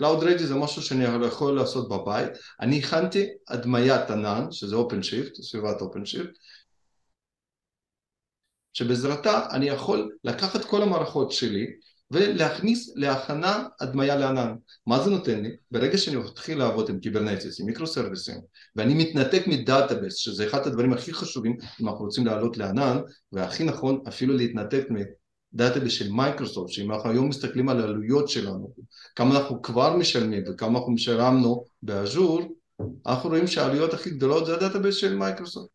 Cloud Ready זה משהו שאני יכול לעשות בבית. אני הכנתי הדמיית ענן, שזה OpenShift, סביבת OpenShift, שבעזרתה אני יכול לקחת כל המערכות שלי ולהכניס להכנה הדמיה לענן. מה זה נותן לי? ברגע שאני מתחיל לעבוד עם Kubernetes, עם micro serviceים, ואני מתנתק מ database, שזה אחד הדברים הכי חשובים אם אנחנו רוצים לעלות לענן, והכי נכון אפילו להתנתק מ database של מייקרוסופט, שאם אנחנו היום מסתכלים על העלויות שלנו, כמה אנחנו כבר משלמים וכמה אנחנו שילמנו ב Azure, אנחנו רואים שהעלויות הכי גדולות זה ה database של מייקרוסופט.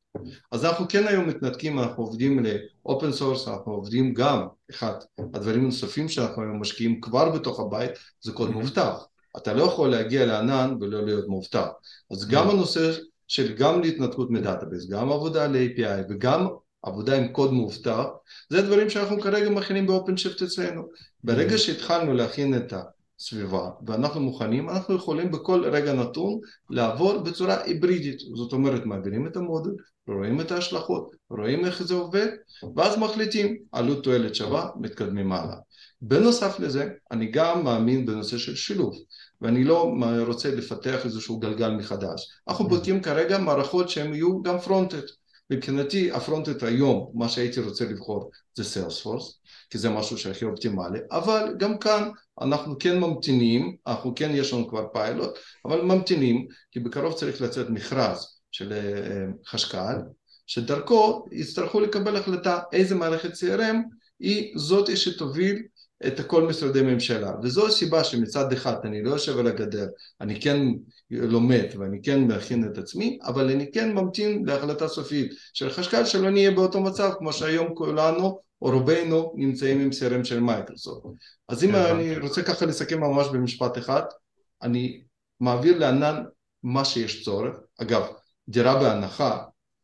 אז אנחנו כן היום מתנתקים, אנחנו עובדים ל open source, אנחנו עובדים גם, אחד, הדברים הנוספים שאנחנו היום משקיעים כבר בתוך הבית זה קוד מאובטח. אתה לא יכול להגיע לענן ולא להיות מאובטח. אז גם הנושא של גם להתנתקות מ database, גם עבודה על API וגם עבודה עם קוד מאובטח, זה דברים שאנחנו כרגע מכינים באופן shift אצלנו. ברגע שהתחלנו להכין את ה... סביבה ואנחנו מוכנים, אנחנו יכולים בכל רגע נתון לעבור בצורה היברידית, זאת אומרת מעבירים את המודל, רואים את ההשלכות, רואים איך זה עובד ואז מחליטים עלות תועלת שווה, מתקדמים הלאה. בנוסף לזה אני גם מאמין בנושא של שילוב ואני לא רוצה לפתח איזשהו גלגל מחדש, אנחנו בודקים כרגע מערכות שהן יהיו גם frontend מבחינתי ה frontend היום, מה שהייתי רוצה לבחור זה Salesforce כי זה משהו שהכי אופטימלי, אבל גם כאן אנחנו כן ממתינים, אנחנו כן יש לנו כבר פיילוט, אבל ממתינים, כי בקרוב צריך לצאת מכרז של אה, חשכ"ל, שדרכו יצטרכו לקבל החלטה איזה מערכת CRM היא זאת שתוביל את כל משרדי ממשלה. וזו הסיבה שמצד אחד אני לא יושב על הגדר אני כן לומד ואני כן מכין את עצמי אבל אני כן ממתין להחלטה סופית של חשכ"ל שלא נהיה באותו מצב כמו שהיום כולנו או רובנו נמצאים עם CRM של מייקרוסופט. אז אם אני רוצה ככה לסכם ממש במשפט אחד, אני מעביר לענן מה שיש צורך, אגב דירה בהנחה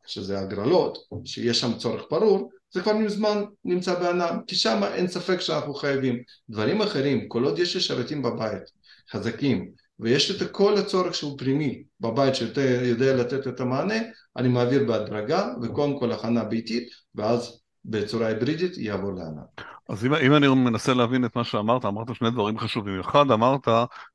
שזה הגרלות, שיש שם צורך ברור, זה כבר מזמן נמצא בענן, כי שם אין ספק שאנחנו חייבים. דברים אחרים, כל עוד יש שרתים בבית, חזקים, ויש את כל הצורך שהוא פרימי בבית שיודע לתת את המענה, אני מעביר בהדרגה, וקודם כל הכנה ביתית, ואז בצורה היברידית יעבור לענן. אז אם, אם אני מנסה להבין את מה שאמרת, אמרת שני דברים חשובים. אחד, אמרת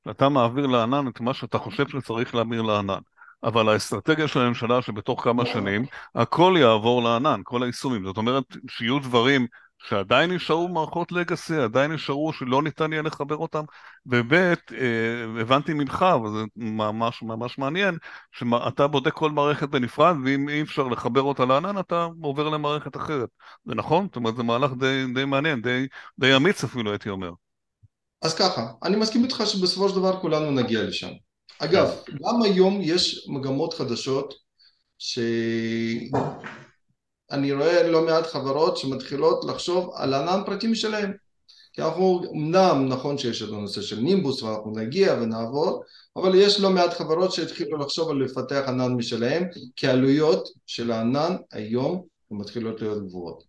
שאתה מעביר לענן את מה שאתה חושב שצריך להעביר לענן. אבל האסטרטגיה של הממשלה שבתוך כמה שנים הכל יעבור לענן, כל היישומים. זאת אומרת שיהיו דברים שעדיין נשארו מערכות לגאסי, עדיין נשארו שלא ניתן יהיה לחבר אותם, וב' אה, הבנתי ממך, וזה ממש ממש מעניין, שאתה בודק כל מערכת בנפרד, ואם אי אפשר לחבר אותה לענן, אתה עובר למערכת אחרת. זה נכון? זאת אומרת, זה מהלך די, די מעניין, די, די אמיץ אפילו, הייתי אומר. אז ככה, אני מסכים איתך שבסופו של דבר כולנו נגיע לשם. אגב, גם היום יש מגמות חדשות שאני רואה לא מעט חברות שמתחילות לחשוב על ענן פרטים שלהם. כי אנחנו, אמנם נכון שיש את הנושא של נימבוס ואנחנו נגיע ונעבור, אבל יש לא מעט חברות שהתחילו לחשוב על לפתח ענן משלהם, כי העלויות של הענן היום מתחילות להיות גבוהות.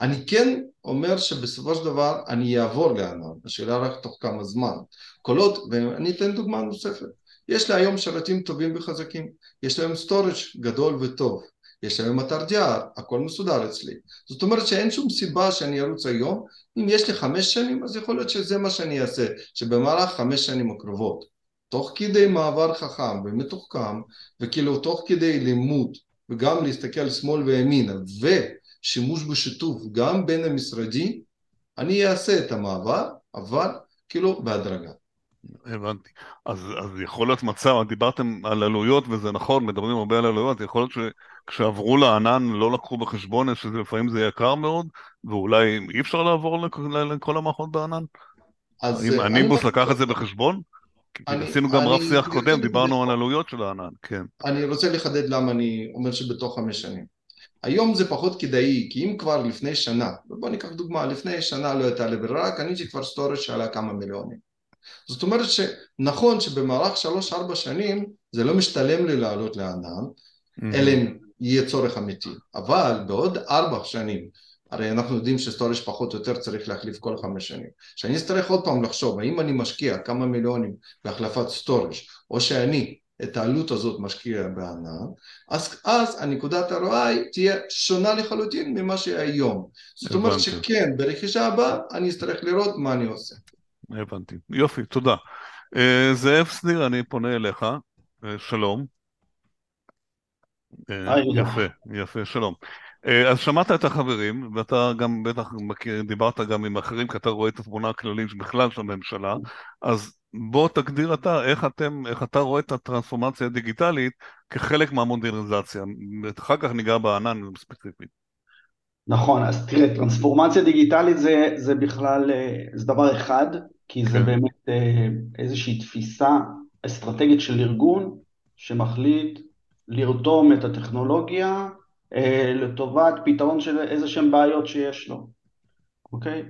אני כן אומר שבסופו של דבר אני אעבור לענן, השאלה רק תוך כמה זמן. כל עוד, ואני אתן דוגמה נוספת, יש לי היום שרתים טובים וחזקים, יש להם storage גדול וטוב, יש להם אתר DR, הכל מסודר אצלי. זאת אומרת שאין שום סיבה שאני ארוץ היום, אם יש לי חמש שנים אז יכול להיות שזה מה שאני אעשה, שבמהלך חמש שנים הקרובות, תוך כדי מעבר חכם ומתוחכם, וכאילו תוך כדי לימוד, וגם להסתכל שמאל וימינה, ושימוש בשיתוף גם בין המשרדי, אני אעשה את המעבר, אבל כאילו בהדרגה. הבנתי. אז, אז יכול להיות מצב, דיברתם על עלויות וזה נכון, מדברים הרבה על עלויות, יכול להיות שכשעברו לענן לא לקחו בחשבון שלפעמים זה יקר מאוד, ואולי אי אפשר לעבור לכל המערכות בענן? אז אם הנימבוס לקח את זה בחשבון? כי עשינו גם רב שיח קודם, דיברנו על עלויות של הענן, כן. אני רוצה לחדד למה אני אומר שבתוך חמש שנים. היום זה פחות כדאי, כי אם כבר לפני שנה, בוא ניקח דוגמה, לפני שנה לא הייתה לי ברירה, קניתי כבר storage שעלה כמה מיליונים. זאת אומרת שנכון שבמהלך שלוש-ארבע שנים זה לא משתלם לי לעלות לענן, mm-hmm. אלא אם יהיה צורך אמיתי, אבל בעוד ארבע שנים, הרי אנחנו יודעים ש storage פחות או יותר צריך להחליף כל חמש שנים, שאני אצטרך עוד פעם לחשוב האם אני משקיע כמה מיליונים בהחלפת storage או שאני את העלות הזאת משקיע בענן, אז, אז הנקודת הרואי תהיה שונה לחלוטין ממה שהיום. זאת אומרת שכן, ברכישה הבאה אני אצטרך לראות מה אני עושה. הבנתי. יופי, תודה. Uh, זאב שניר, אני פונה אליך. Uh, שלום. Uh, יפה, יפה, שלום. אז שמעת את החברים, ואתה גם בטח מכיר, דיברת גם עם אחרים, כי אתה רואה את התמונה הכללית בכלל של הממשלה, אז בוא תגדיר אתה, איך אתם, איך אתה רואה את הטרנספורמציה הדיגיטלית כחלק מהמודרניזציה. אחר כך ניגע בענן ספציפית. נכון, אז תראה, טרנספורמציה דיגיטלית זה, זה בכלל, זה דבר אחד, כי זה כן. באמת אה, איזושהי תפיסה אסטרטגית של ארגון שמחליט לרתום את הטכנולוגיה אה, לטובת פתרון של איזה שהן בעיות שיש לו, אוקיי?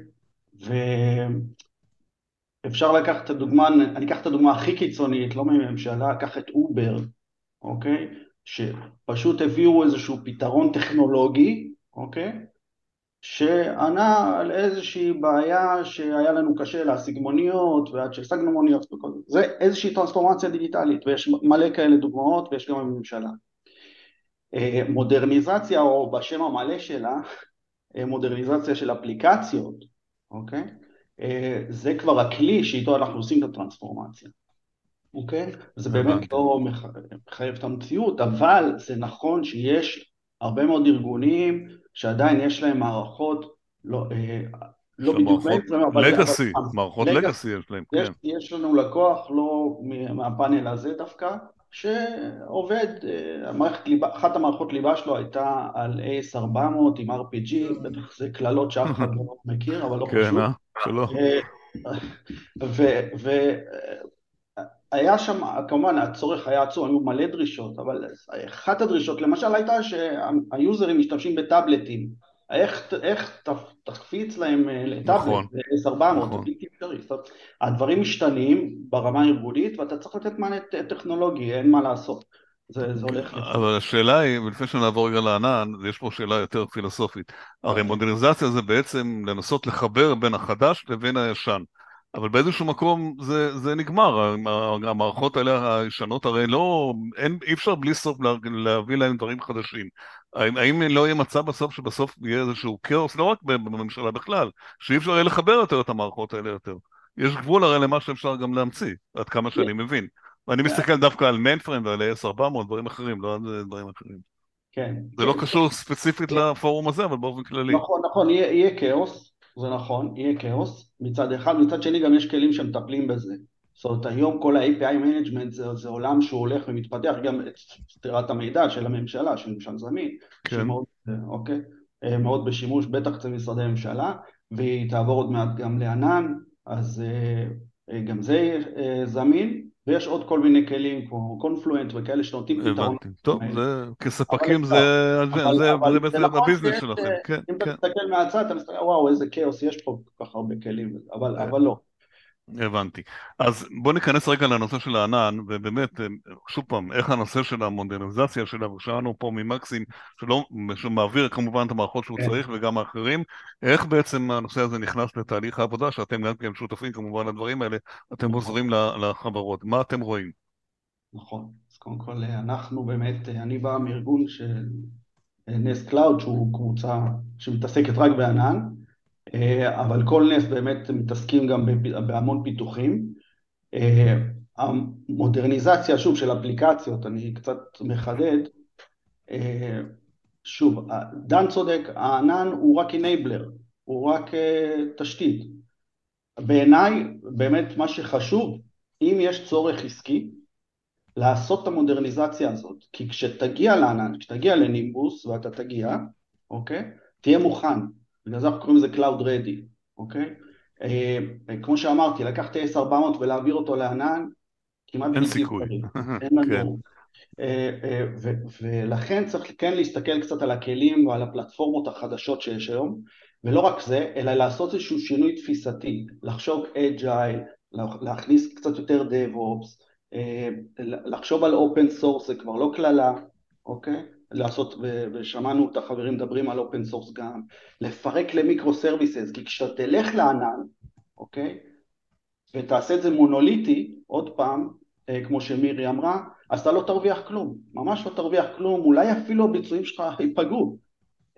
ואפשר לקחת את הדוגמה, אני אקח את הדוגמה הכי קיצונית, לא מממשלה, אקח את אובר, אוקיי? שפשוט הביאו איזשהו פתרון טכנולוגי, אוקיי? שענה על איזושהי בעיה שהיה לנו קשה להשיג מוניות ועד שהשגנו מוניות וכל זה. זה איזושהי טרנספורמציה דיגיטלית ויש מלא כאלה דוגמאות ויש גם בממשלה. אה, מודרניזציה או בשם המלא שלה, אה, מודרניזציה של אפליקציות, אוקיי? אה, זה כבר הכלי שאיתו אנחנו עושים את הטרנספורמציה. אוקיי? זה באמת לא מחייב את המציאות, אבל זה נכון שיש הרבה מאוד ארגונים שעדיין יש להם מערכות לא, אה, לא בדיוק מעצם, אבל... לגאסי, מערכות לגאסי יש להם, יש, כן. יש לנו לקוח לא מהפאנל הזה דווקא, שעובד, אה, המערכת ליבה, אחת המערכות ליבה שלו הייתה על AS400 עם RPG, בטח זה קללות שאף אחד לא מכיר, אבל לא כן, חשוב. כן, אה? שלא. היה שם, כמובן הצורך היה עצום, היו מלא דרישות, אבל אחת הדרישות למשל הייתה שהיוזרים משתמשים בטאבלטים, איך, איך תקפיץ להם אה, לטאבלט, נכון, ב-S400, נכון. בלתי אפשרי, הדברים משתנים ברמה הארגונית ואתה צריך לתת מענה טכנולוגי, אין מה לעשות. זה, זה הולך... אבל השאלה היא, ולפני שנעבור רגע לענן, יש פה שאלה יותר פילוסופית. הרי. מודרניזציה זה בעצם לנסות לחבר בין החדש לבין הישן. אבל באיזשהו מקום זה, זה נגמר, המערכות האלה הישנות הרי לא, אין, אי אפשר בלי סוף לה, להביא להם דברים חדשים. האם, האם לא יהיה מצב בסוף שבסוף יהיה איזשהו כאוס, לא רק בממשלה בכלל, שאי אפשר יהיה לחבר יותר את המערכות האלה יותר. יש גבול הרי למה שאפשר גם להמציא, עד כמה שאני מבין. ואני מסתכל דווקא על mainframe ועל AS400, דברים אחרים, לא על דברים אחרים. כן. זה לא קשור ספציפית לפורום הזה, אבל באופן כללי. נכון, נכון, יהיה, יהיה כאוס, זה נכון, יהיה כאוס מצד אחד, מצד שני גם יש כלים שמטפלים בזה. זאת אומרת, היום כל ה-API management זה, זה עולם שהוא הולך ומתפתח, גם סתירת המידע של הממשלה, של ממשל זמין, כן. שמאוד, אוקיי, מאוד בשימוש, בטח אצל משרדי ממשלה, והיא תעבור עוד מעט גם לענן, אז אה, גם זה אה, זמין, ויש עוד כל מיני כלים כמו קונפלואנט וכאלה שנותנים פתרון. הבנתי, טוב, זה כספקים זה בעצם הביזנס שלכם, כן, אם אתה כן. מסתכל מהצד אתה מסתכל וואו איזה כאוס יש פה כל כך הרבה כלים, אבל לא. הבנתי. אז בוא ניכנס רגע לנושא של הענן, ובאמת, שוב פעם, איך הנושא של המודרניזציה שלנו, שאנו פה ממקסים, שלא, שמעביר כמובן את המערכות שהוא כן. צריך וגם האחרים, איך בעצם הנושא הזה נכנס לתהליך העבודה, שאתם גם כן שותפים כמובן לדברים האלה, אתם נכון. עוזרים לחברות, מה אתם רואים? נכון, אז קודם כל אנחנו באמת, אני בא מארגון של Ness Cloud שהוא קבוצה שמתעסקת רק בענן, אה, אבל כל Ness באמת מתעסקים גם בהמון פיתוחים. אה, המודרניזציה, שוב, של אפליקציות, אני קצת מחדד, אה, שוב, דן צודק, הענן הוא רק enabler, הוא רק אה, תשתית. בעיניי, באמת מה שחשוב, אם יש צורך עסקי, לעשות את המודרניזציה הזאת, כי כשתגיע לענן, כשתגיע לנימבוס, ואתה תגיע, אוקיי? תהיה מוכן, בגלל זה אנחנו קוראים לזה Cloud Ready, אוקיי? אה, כמו שאמרתי, לקחת S400 ולהעביר אותו לענן, כמעט אין סיכוי. אין כן. לנו. אה, אה, ולכן צריך כן להסתכל קצת על הכלים ועל הפלטפורמות החדשות שיש היום, ולא רק זה, אלא לעשות איזשהו שינוי תפיסתי, לחשוב agile, להכניס קצת יותר DevOps, אה, לחשוב על open source זה כבר לא קללה, אוקיי? לעשות, ושמענו את החברים מדברים על open source גם, לפרק ל microservices, כי כשאתה תלך לענן, אוקיי? ותעשה את זה מונוליטי, עוד פעם, אה, כמו שמירי אמרה, אז אתה לא תרוויח כלום, ממש לא תרוויח כלום, אולי אפילו הביצועים שלך ייפגעו.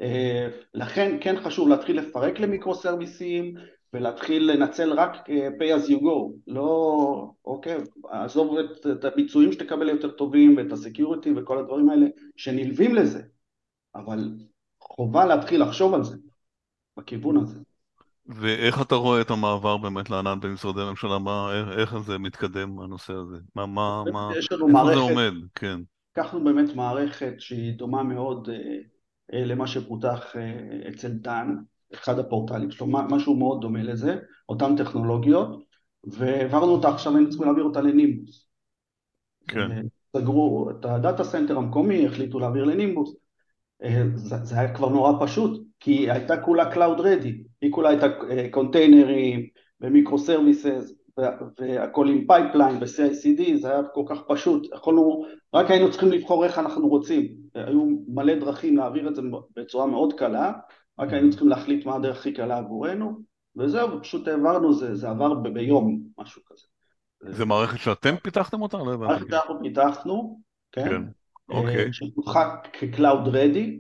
אה, לכן כן חשוב להתחיל לפרק למיקרו סרוויסים ולהתחיל לנצל רק אה, pay as you go, לא, אוקיי, עזוב את, את הביצועים שתקבל יותר טובים ואת הסקיוריטי וכל הדברים האלה שנלווים לזה, אבל חובה להתחיל לחשוב על זה, בכיוון הזה. ואיך אתה רואה את המעבר באמת לענן במשרדי הממשלה? מה, איך, איך זה מתקדם, הנושא הזה? מה, מה, מה, איפה זה מערכת, עומד? כן. לקחנו באמת מערכת שהיא דומה מאוד אה, אה, למה שפותח אה, אצל דן, אחד הפורטלים שלו, משהו מאוד דומה לזה, אותן טכנולוגיות, והעברנו אותה, עכשיו היינו צריכים להעביר אותה לנימבוס. כן. סגרו את ה data center המקומי, החליטו להעביר לנימבוס. אה, זה, זה היה כבר נורא פשוט, כי היא הייתה כולה Cloud Ready, היא כולה הייתה אה, קונטיינרים ו microservices והכל עם pipeline ו-CICD, זה היה כל כך פשוט, יכולנו, רק היינו צריכים לבחור איך אנחנו רוצים, היו מלא דרכים להעביר את זה בצורה מאוד קלה, רק היינו צריכים להחליט מה הדרך הכי קלה עבורנו, וזהו, פשוט העברנו, זה, זה עבר ב- ביום, משהו כזה. זה מערכת שאתם פיתחתם אותה? לא הבנתי. מערכת שאנחנו פיתחנו, כן, כן, אה, אוקיי. שפותחה כ-Cloud Ready,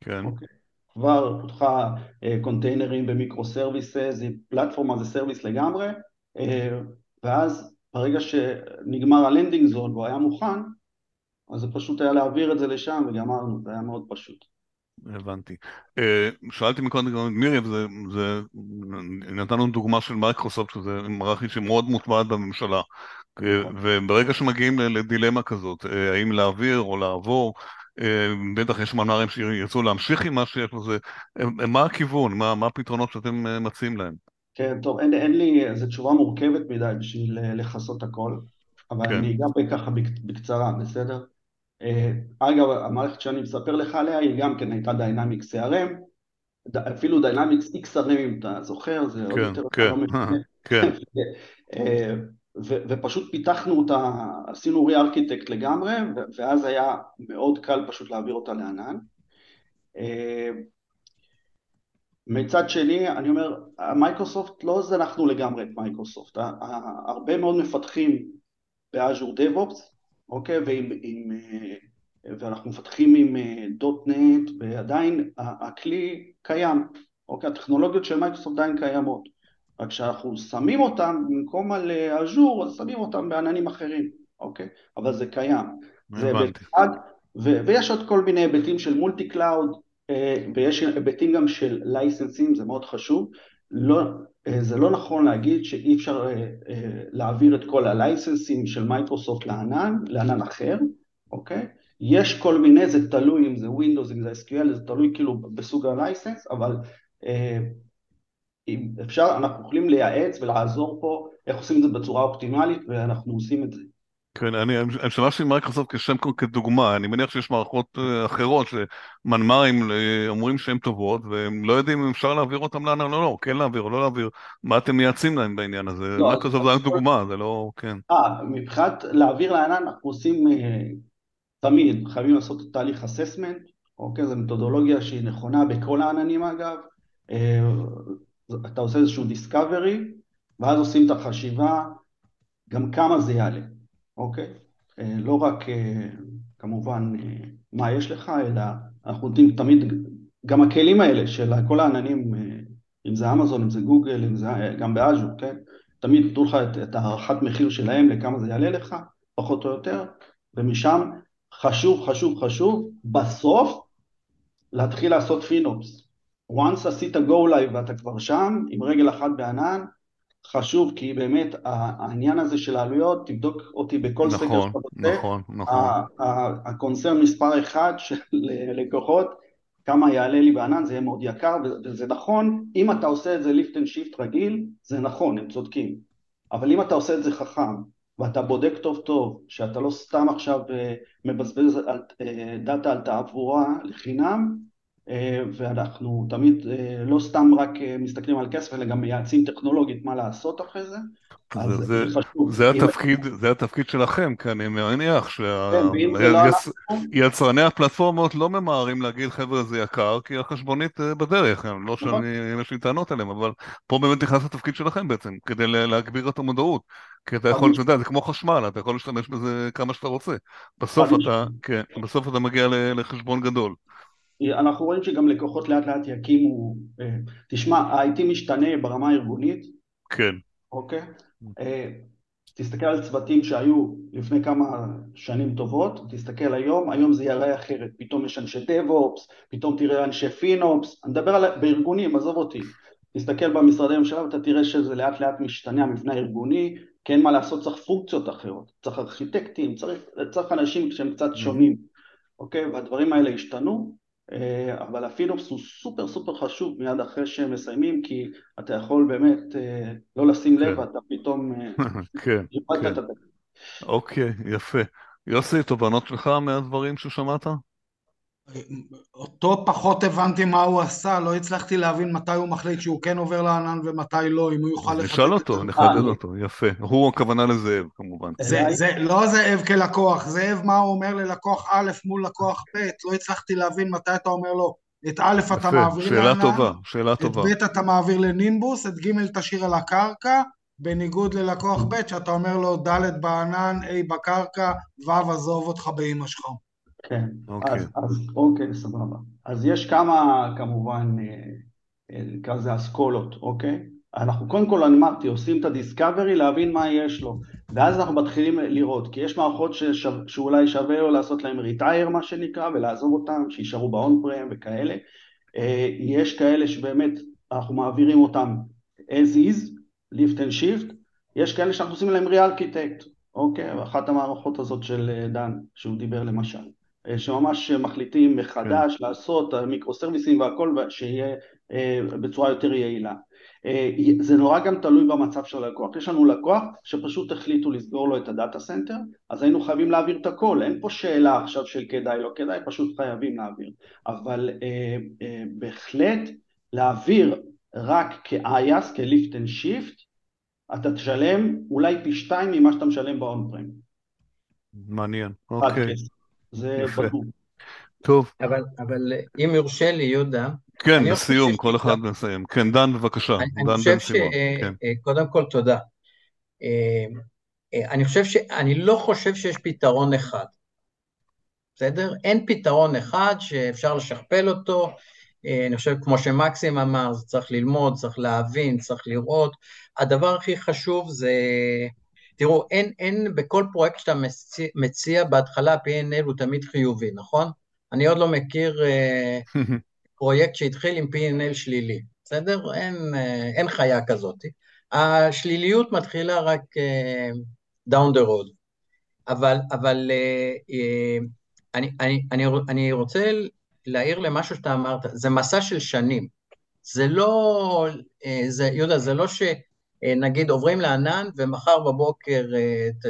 כן, אוקיי. כבר פותחה אה, קונטיינרים ב microservices, היא platform as a service לגמרי, אה, ואז ברגע שנגמר ה landing zone והוא היה מוכן, אז זה פשוט היה להעביר את זה לשם וגמרנו, זה היה מאוד פשוט. הבנתי. אה, שאלתי מקודם את מירי, וזה, זה, נתנו דוגמה של מייקרוסופט, שזה מערכת שמאוד מוטמעת בממשלה. אה, וברגע שמגיעים לדילמה כזאת, אה, האם להעביר או לעבור, בטח יש מנמ"רים שירצו להמשיך עם מה שיש לזה, מה הכיוון, מה, מה הפתרונות שאתם מציעים להם? כן, טוב, אין, אין לי, זו תשובה מורכבת מדי בשביל לכסות הכל, אבל כן. אני אגע בככה בק- בקצרה, בסדר? אה, אגב, המערכת שאני מספר לך עליה היא גם כן הייתה Dynamics CRM, אפילו Dynamics XRM אם אתה זוכר, זה עוד כן, יותר, כן, לא מבין. כן, אה, ופשוט פיתחנו אותה, עשינו re-architect לגמרי, ואז היה מאוד קל פשוט להעביר אותה לענן. אה, מצד שני, אני אומר, מייקרוסופט לא זנחנו לגמרי את מייקרוסופט, הרבה מאוד מפתחים ב Azure DevOps, אוקיי, ועם, עם, אה, ואנחנו מפתחים עם .NET, ועדיין הכלי קיים, אוקיי, הטכנולוגיות של מייקרוסופט עדיין קיימות. רק שאנחנו שמים אותם במקום על אג'ור, אז שמים אותם בעננים אחרים, אוקיי? אבל זה קיים. זה בצד, ו- ויש עוד כל מיני היבטים של multi cloud, אה, ויש היבטים גם של לייסנסים, זה מאוד חשוב. לא, אה, זה לא נכון להגיד שאי אפשר אה, להעביר את כל הלייסנסים של מייקרוסופט לענן, לענן אחר, אוקיי? יש כל מיני, זה תלוי אם זה Windows, אם זה SQL, זה תלוי כאילו בסוג ה license, אבל אם אפשר, אנחנו יכולים לייעץ ולעזור פה איך עושים את זה בצורה אופטימלית, ואנחנו עושים את זה. כן, אני, אני שמעתי מייקרוסופט כשם כדוגמה, אני מניח שיש מערכות אה, אחרות שמנמ"רים אה, אומרים שהן טובות, והם לא יודעים אם אפשר להעביר אותם לאן או לא, לא, כן להעביר או לא להעביר, מה אתם מייעצים להם בעניין הזה? לא, מייקרוסופט זה רק דוגמה, זה לא, כן. אה, מבחינת להעביר לענן אנחנו עושים אה, תמיד, חייבים לעשות תהליך assessment, אוקיי, זו מתודולוגיה שהיא נכונה בכל העננים אגב, אתה עושה איזשהו discovery, ואז עושים את החשיבה גם כמה זה יעלה, אוקיי? אה, לא רק אה, כמובן אה, מה יש לך, אלא אנחנו נותנים תמיד, גם הכלים האלה של כל העננים, אם זה אמזון, אם זה גוגל, אם זה גם באז'ור, כן? תמיד נתנו לך את, את הערכת מחיר שלהם לכמה זה יעלה לך, פחות או יותר, ומשם חשוב, חשוב, חשוב, בסוף להתחיל לעשות פינופס, once עשית go live ואתה כבר שם, עם רגל אחת בענן, חשוב, כי באמת העניין הזה של העלויות, תבדוק אותי בכל נכון, סקר שאתה רוצה, נכון, נכון. הקונצרן מספר אחד של לקוחות, כמה יעלה לי בענן, זה יהיה מאוד יקר, וזה נכון, אם אתה עושה את זה lift and shift רגיל, זה נכון, הם צודקים, אבל אם אתה עושה את זה חכם, ואתה בודק טוב טוב, שאתה לא סתם עכשיו אה, מבזבז אה, דאטה על תעבורה לחינם, ואנחנו תמיד לא לא סתם רק אה, מסתכלים על כסף, אלא גם מייעצים טכנולוגית מה לעשות אחרי זה. זה, זה, זה, התפקיד, זה התפקיד שלכם, כי אני מניח שיצרני לא הפלטפורמות לא ממהרים להגיד חבר'ה זה יקר, כי החשבונית אה, בדרך, לא נכון. שאני, יש לי טענות עליהם, אבל פה באמת נכנס התפקיד שלכם בעצם, כדי להגביר את המודעות. כי אתה יכול, אתה יודע, זה כמו חשמל, אתה יכול להשתמש בזה כמה שאתה רוצה. בסוף אתה, כן, בסוף אתה מגיע לחשבון גדול. אנחנו רואים שגם לקוחות לאט לאט יקימו, אה, תשמע, ה-IT משתנה ברמה הארגונית. כן. אוקיי? אה, תסתכל על צוותים שהיו לפני כמה שנים טובות, תסתכל היום, היום זה ייראה אחרת, פתאום יש אנשי DevOps, פתאום תראה אנשי פינופס, אני מדבר על בארגונים, עזוב אותי, תסתכל במשרדי ממשלה ואתה תראה שזה לאט לאט משתנה המבנה הארגוני, כן מה לעשות, צריך פונקציות אחרות, צריך ארכיטקטים, צריך, צריך אנשים שהם קצת שונים, אוקיי? והדברים האלה השתנו, אבל הפינופס הוא סופר סופר חשוב מיד אחרי שהם מסיימים, כי אתה יכול באמת אה, לא לשים לב, כן. אתה פתאום... אה, כן, כן. אוקיי, יפה. יוסי, תובנות שלך מהדברים ששמעת? אותו פחות הבנתי מה הוא עשה, לא הצלחתי להבין מתי הוא מחליט שהוא כן עובר לענן ומתי לא, אם הוא יוכל לחדד נשאל אותו, נחדד אותו, יפה. הוא הכוונה לזאב כמובן. זה, זה לא זאב כלקוח, זאב מה הוא אומר ללקוח א' מול לקוח ב', לא הצלחתי להבין מתי אתה אומר לו, את א' אתה מעביר שאלה לענן, טובה, שאלה טובה. את ב' אתה מעביר לנימבוס, את ג' תשאיר על הקרקע, בניגוד ללקוח ב' שאתה אומר לו ד' בענן, A בקרקע, ו' עזוב אותך באמא שלך. כן, אוקיי. אז, אז אוקיי, סבבה. אז יש כמה, כמובן, אה, אה, נקרא לזה אסכולות, אוקיי? אנחנו קודם כל, אני אמרתי, עושים את ה discovery להבין מה יש לו, ואז אנחנו מתחילים לראות, כי יש מערכות ששו, שאולי שווה לו לעשות להם retire, מה שנקרא, ולעזוב אותם, שישארו ב on-prem וכאלה. אה, יש כאלה שבאמת אנחנו מעבירים אותם as is, lift and shift, יש כאלה שאנחנו עושים להם re-architect, אוקיי? אחת המערכות הזאת של דן, שהוא דיבר למשל. אה, שממש מחליטים מחדש כן. לעשות מיקרו סרוויסים והכל שיהיה אה, בצורה יותר יעילה. אה, זה נורא גם תלוי במצב של הלקוח. יש לנו לקוח שפשוט החליטו לסגור לו את ה data center, אז היינו חייבים להעביר את הכל, אין פה שאלה עכשיו של כדאי לא כדאי, פשוט חייבים להעביר. אבל אה, אה, בהחלט להעביר רק כ-IAS, כ-Lift and Shift, אתה תשלם אולי פי שתיים ממה שאתה משלם פריים. מעניין, אוקיי. זה ברור. טוב. אבל, אבל אם יורשה לי, יהודה... כן, לסיום, כל אחד מסיים. כן, דן, בבקשה. אני, דן אני חושב שקודם כן. כל, תודה. אני חושב ש... אני לא חושב שיש פתרון אחד. בסדר? אין פתרון אחד שאפשר לשכפל אותו. אני חושב, כמו שמקסים אמר, זה צריך ללמוד, צריך להבין, צריך לראות. הדבר הכי חשוב זה... תראו, אין, אין, בכל פרויקט שאתה מציע, מציע בהתחלה P&L הוא תמיד חיובי, נכון? אני עוד לא מכיר uh, פרויקט שהתחיל עם P&L שלילי, בסדר? אין, uh, אין חיה כזאת. השליליות מתחילה רק down the road. אבל, אבל uh, uh, אני, אני, אני, אני רוצה להעיר למשהו שאתה אמרת, זה מסע של שנים. זה לא, uh, זה, יהודה, זה לא ש... נגיד עוברים לענן ומחר בבוקר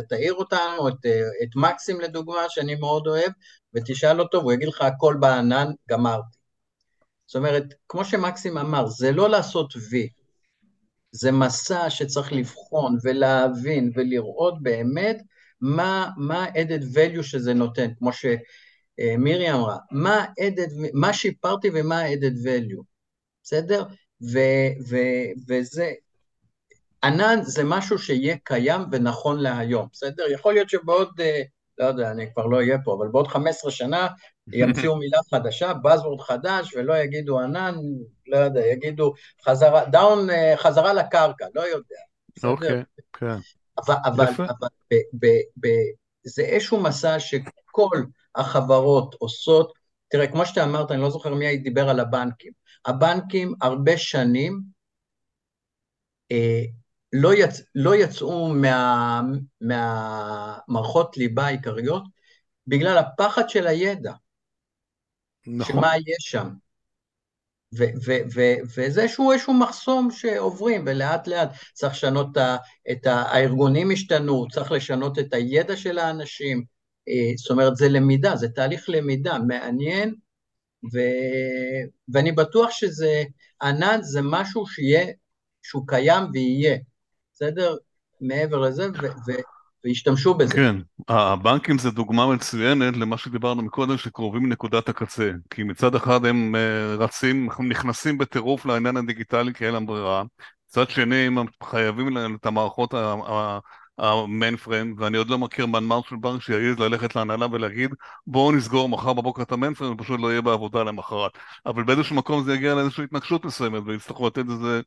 תעיר אותנו, את, את מקסים לדוגמה, שאני מאוד אוהב, ותשאל אותו והוא יגיד לך הכל בענן, גמרתי. זאת אומרת, כמו שמקסים אמר, זה לא לעשות וי, זה מסע שצריך לבחון ולהבין ולראות באמת מה, מה added value שזה נותן, כמו שמירי אמרה, מה, added, מה שיפרתי ומה added value, בסדר? ו, ו, וזה, ענן זה משהו שיהיה קיים ונכון להיום, בסדר? יכול להיות שבעוד, לא יודע, אני כבר לא אהיה פה, אבל בעוד 15 שנה ימציאו מילה חדשה, buzzword חדש, ולא יגידו ענן, לא יודע, יגידו חזרה, דאון, חזרה לקרקע, לא יודע. אוקיי, כן. אבל, אבל, אבל ב, ב, ב, זה איזשהו מסע שכל החברות עושות, תראה, כמו שאתה אמרת, אני לא זוכר מי דיבר על הבנקים. הבנקים הרבה שנים, אה, לא, יצ... לא יצאו מה... מהמערכות ליבה העיקריות בגלל הפחד של הידע. נכון. שמה יהיה שם. ו- ו- ו- וזה איזשהו, איזשהו מחסום שעוברים, ולאט לאט צריך לשנות את ה... הארגונים השתנו, צריך לשנות את הידע של האנשים, זאת אומרת, זה למידה, זה תהליך למידה מעניין, ו... ואני בטוח שזה, ענן זה משהו שיהיה, שהוא קיים ויהיה. בסדר? מעבר לזה, והשתמשו בזה. כן, הבנקים זה דוגמה מצוינת למה שדיברנו מקודם, שקרובים לנקודת הקצה. כי מצד אחד הם אה, רצים, נכנסים בטירוף לעניין הדיגיטלי כי אין להם ברירה. מצד שני, הם חייבים את המערכות המיינפריים, ואני עוד לא מכיר מנמ"ר של בנק שיעז ללכת להנהלה ולהגיד בואו נסגור מחר בבוקר את המיינפריים ופשוט לא יהיה בעבודה למחרת. אבל באיזשהו מקום זה יגיע לאיזושהי התנגשות מסוימת ויצטרכו לתת לזה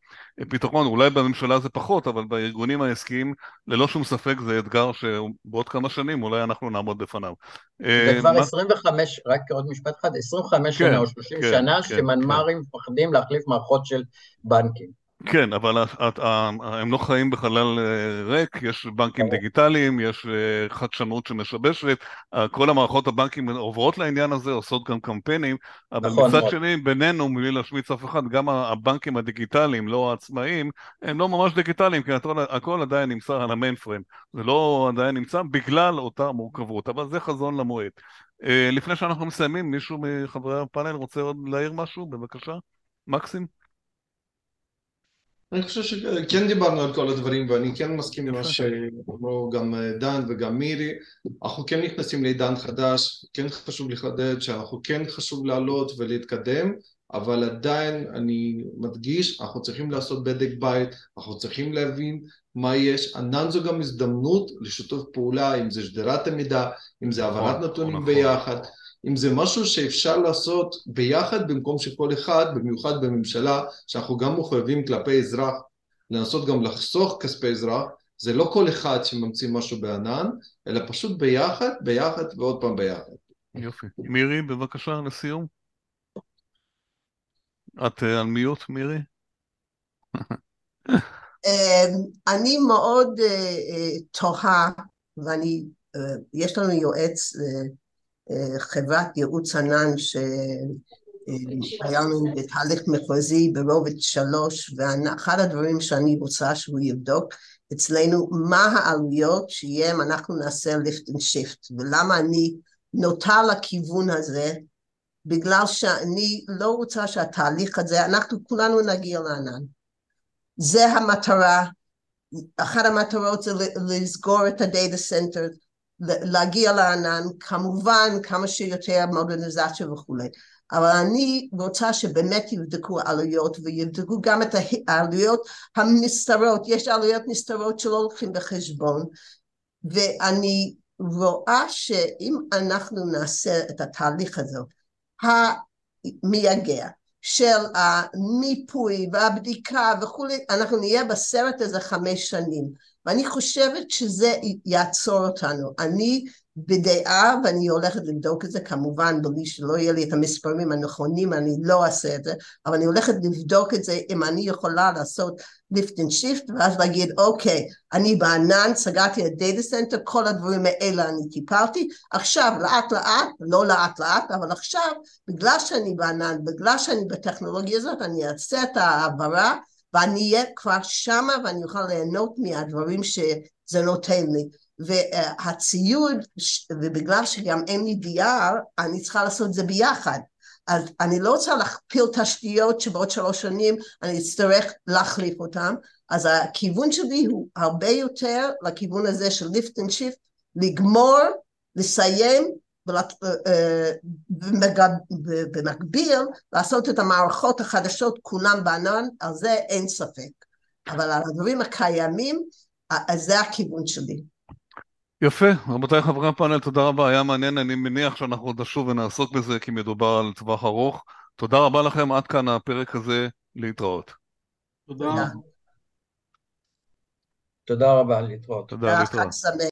פתרון. אולי בממשלה זה פחות, אבל בארגונים העסקיים ללא שום ספק זה אתגר שבעוד כמה שנים אולי אנחנו נעמוד בפניו. זה כבר 25, רק עוד משפט אחד, 25 שנה או 30 שנה שמנמ"רים מפחדים להחליף מערכות של בנקים. כן, אבל הם לא חיים בחלל ריק, יש בנקים דיגיטליים, יש חדשנות שמשבשת, כל המערכות הבנקים עוברות לעניין הזה, עושות גם קמפיינים, אבל נכון, מצד שני, בינינו, מבלי להשמיץ אף אחד, גם הבנקים הדיגיטליים, לא העצמאיים, הם לא ממש דיגיטליים, כי הכל עדיין נמצא על המיינפריים, זה לא עדיין נמצא בגלל אותה מורכבות, אבל זה חזון למועד. לפני שאנחנו מסיימים, מישהו מחברי הפאנל רוצה עוד להעיר משהו? בבקשה. מקסים? אני חושב שכן דיברנו על כל הדברים ואני כן מסכים עם מה שאמרו גם דן וגם מירי. אנחנו כן נכנסים לעידן חדש, כן חשוב לחדד שאנחנו כן חשוב לעלות ולהתקדם אבל עדיין אני מדגיש, אנחנו צריכים לעשות בדק בית, אנחנו צריכים להבין מה יש, ענן זו גם הזדמנות לשיתוף פעולה, אם זה שדרת המידע, אם זה העברת נכון, נתונים נכון. ביחד אם זה משהו שאפשר לעשות ביחד במקום שכל אחד, במיוחד בממשלה, שאנחנו גם מחויבים כלפי אזרח, לנסות גם לחסוך כספי אזרח, זה לא כל אחד שממציא משהו בענן, אלא פשוט ביחד, ביחד ועוד פעם ביחד. יופי. מירי, בבקשה, לסיום. את אה, על mute, מירי? אמ, אני מאוד אה, אה, תוהה, ואני, יש לנו יועץ חברת ייעוץ ענן שהיה לנו בתהליך מכרזי ברובד שלוש ואחד הדברים שאני רוצה שהוא יבדוק אצלנו מה העלויות שיהיה אם אנחנו נעשה lift and shift ולמה אני נוטה לכיוון הזה בגלל שאני לא רוצה שהתהליך הזה, אנחנו כולנו נגיע לענן. זה המטרה, אחת המטרות זה לסגור את ה data center, להגיע לענן, כמובן כמה שיותר מודרניזציה וכולי. אבל אני רוצה שבאמת יבדקו עלויות ויבדקו גם את העלויות הנסתרות, יש עלויות נסתרות שלא לוקחים בחשבון. ואני רואה שאם אנחנו נעשה את התהליך הזה המייגע של המיפוי והבדיקה וכולי, אנחנו נהיה בסרט הזה חמש שנים ואני חושבת שזה יעצור אותנו. אני בדעה, ואני הולכת לבדוק את זה, כמובן בלי שלא יהיה לי את המספרים הנכונים, אני לא אעשה את זה, אבל אני הולכת לבדוק את זה אם אני יכולה לעשות lift and shift, ואז להגיד, אוקיי, אני בענן, סגרתי את data center, כל הדברים האלה אני טיפלתי, עכשיו לאט לאט, לא לאט לאט, אבל עכשיו, בגלל שאני בענן, בגלל שאני בטכנולוגיה הזאת, אני אעשה את ההעברה, ואני אהיה כבר שמה ואני אוכל ליהנות מהדברים שזה נותן לי. והציוד, ובגלל שגם אין לי DR, אני צריכה לעשות את זה ביחד. אז אני לא רוצה להכפיל תשתיות שבעוד שלוש שנים אני אצטרך להחליף אותן, אז הכיוון שלי הוא הרבה יותר לכיוון הזה של lift and shift, לגמור, לסיים, ובמקביל לעשות את המערכות החדשות כולן בענן, על זה אין ספק. אבל על הדברים הקיימים, אז זה הכיוון שלי. יפה, רבותיי חברי הפאנל, תודה רבה, היה מעניין, אני מניח שאנחנו עוד נשוב ונעסוק בזה כי מדובר על טווח ארוך. תודה רבה לכם, עד כאן הפרק הזה, להתראות. תודה. תודה רבה, להתראות. תודה, להתראות.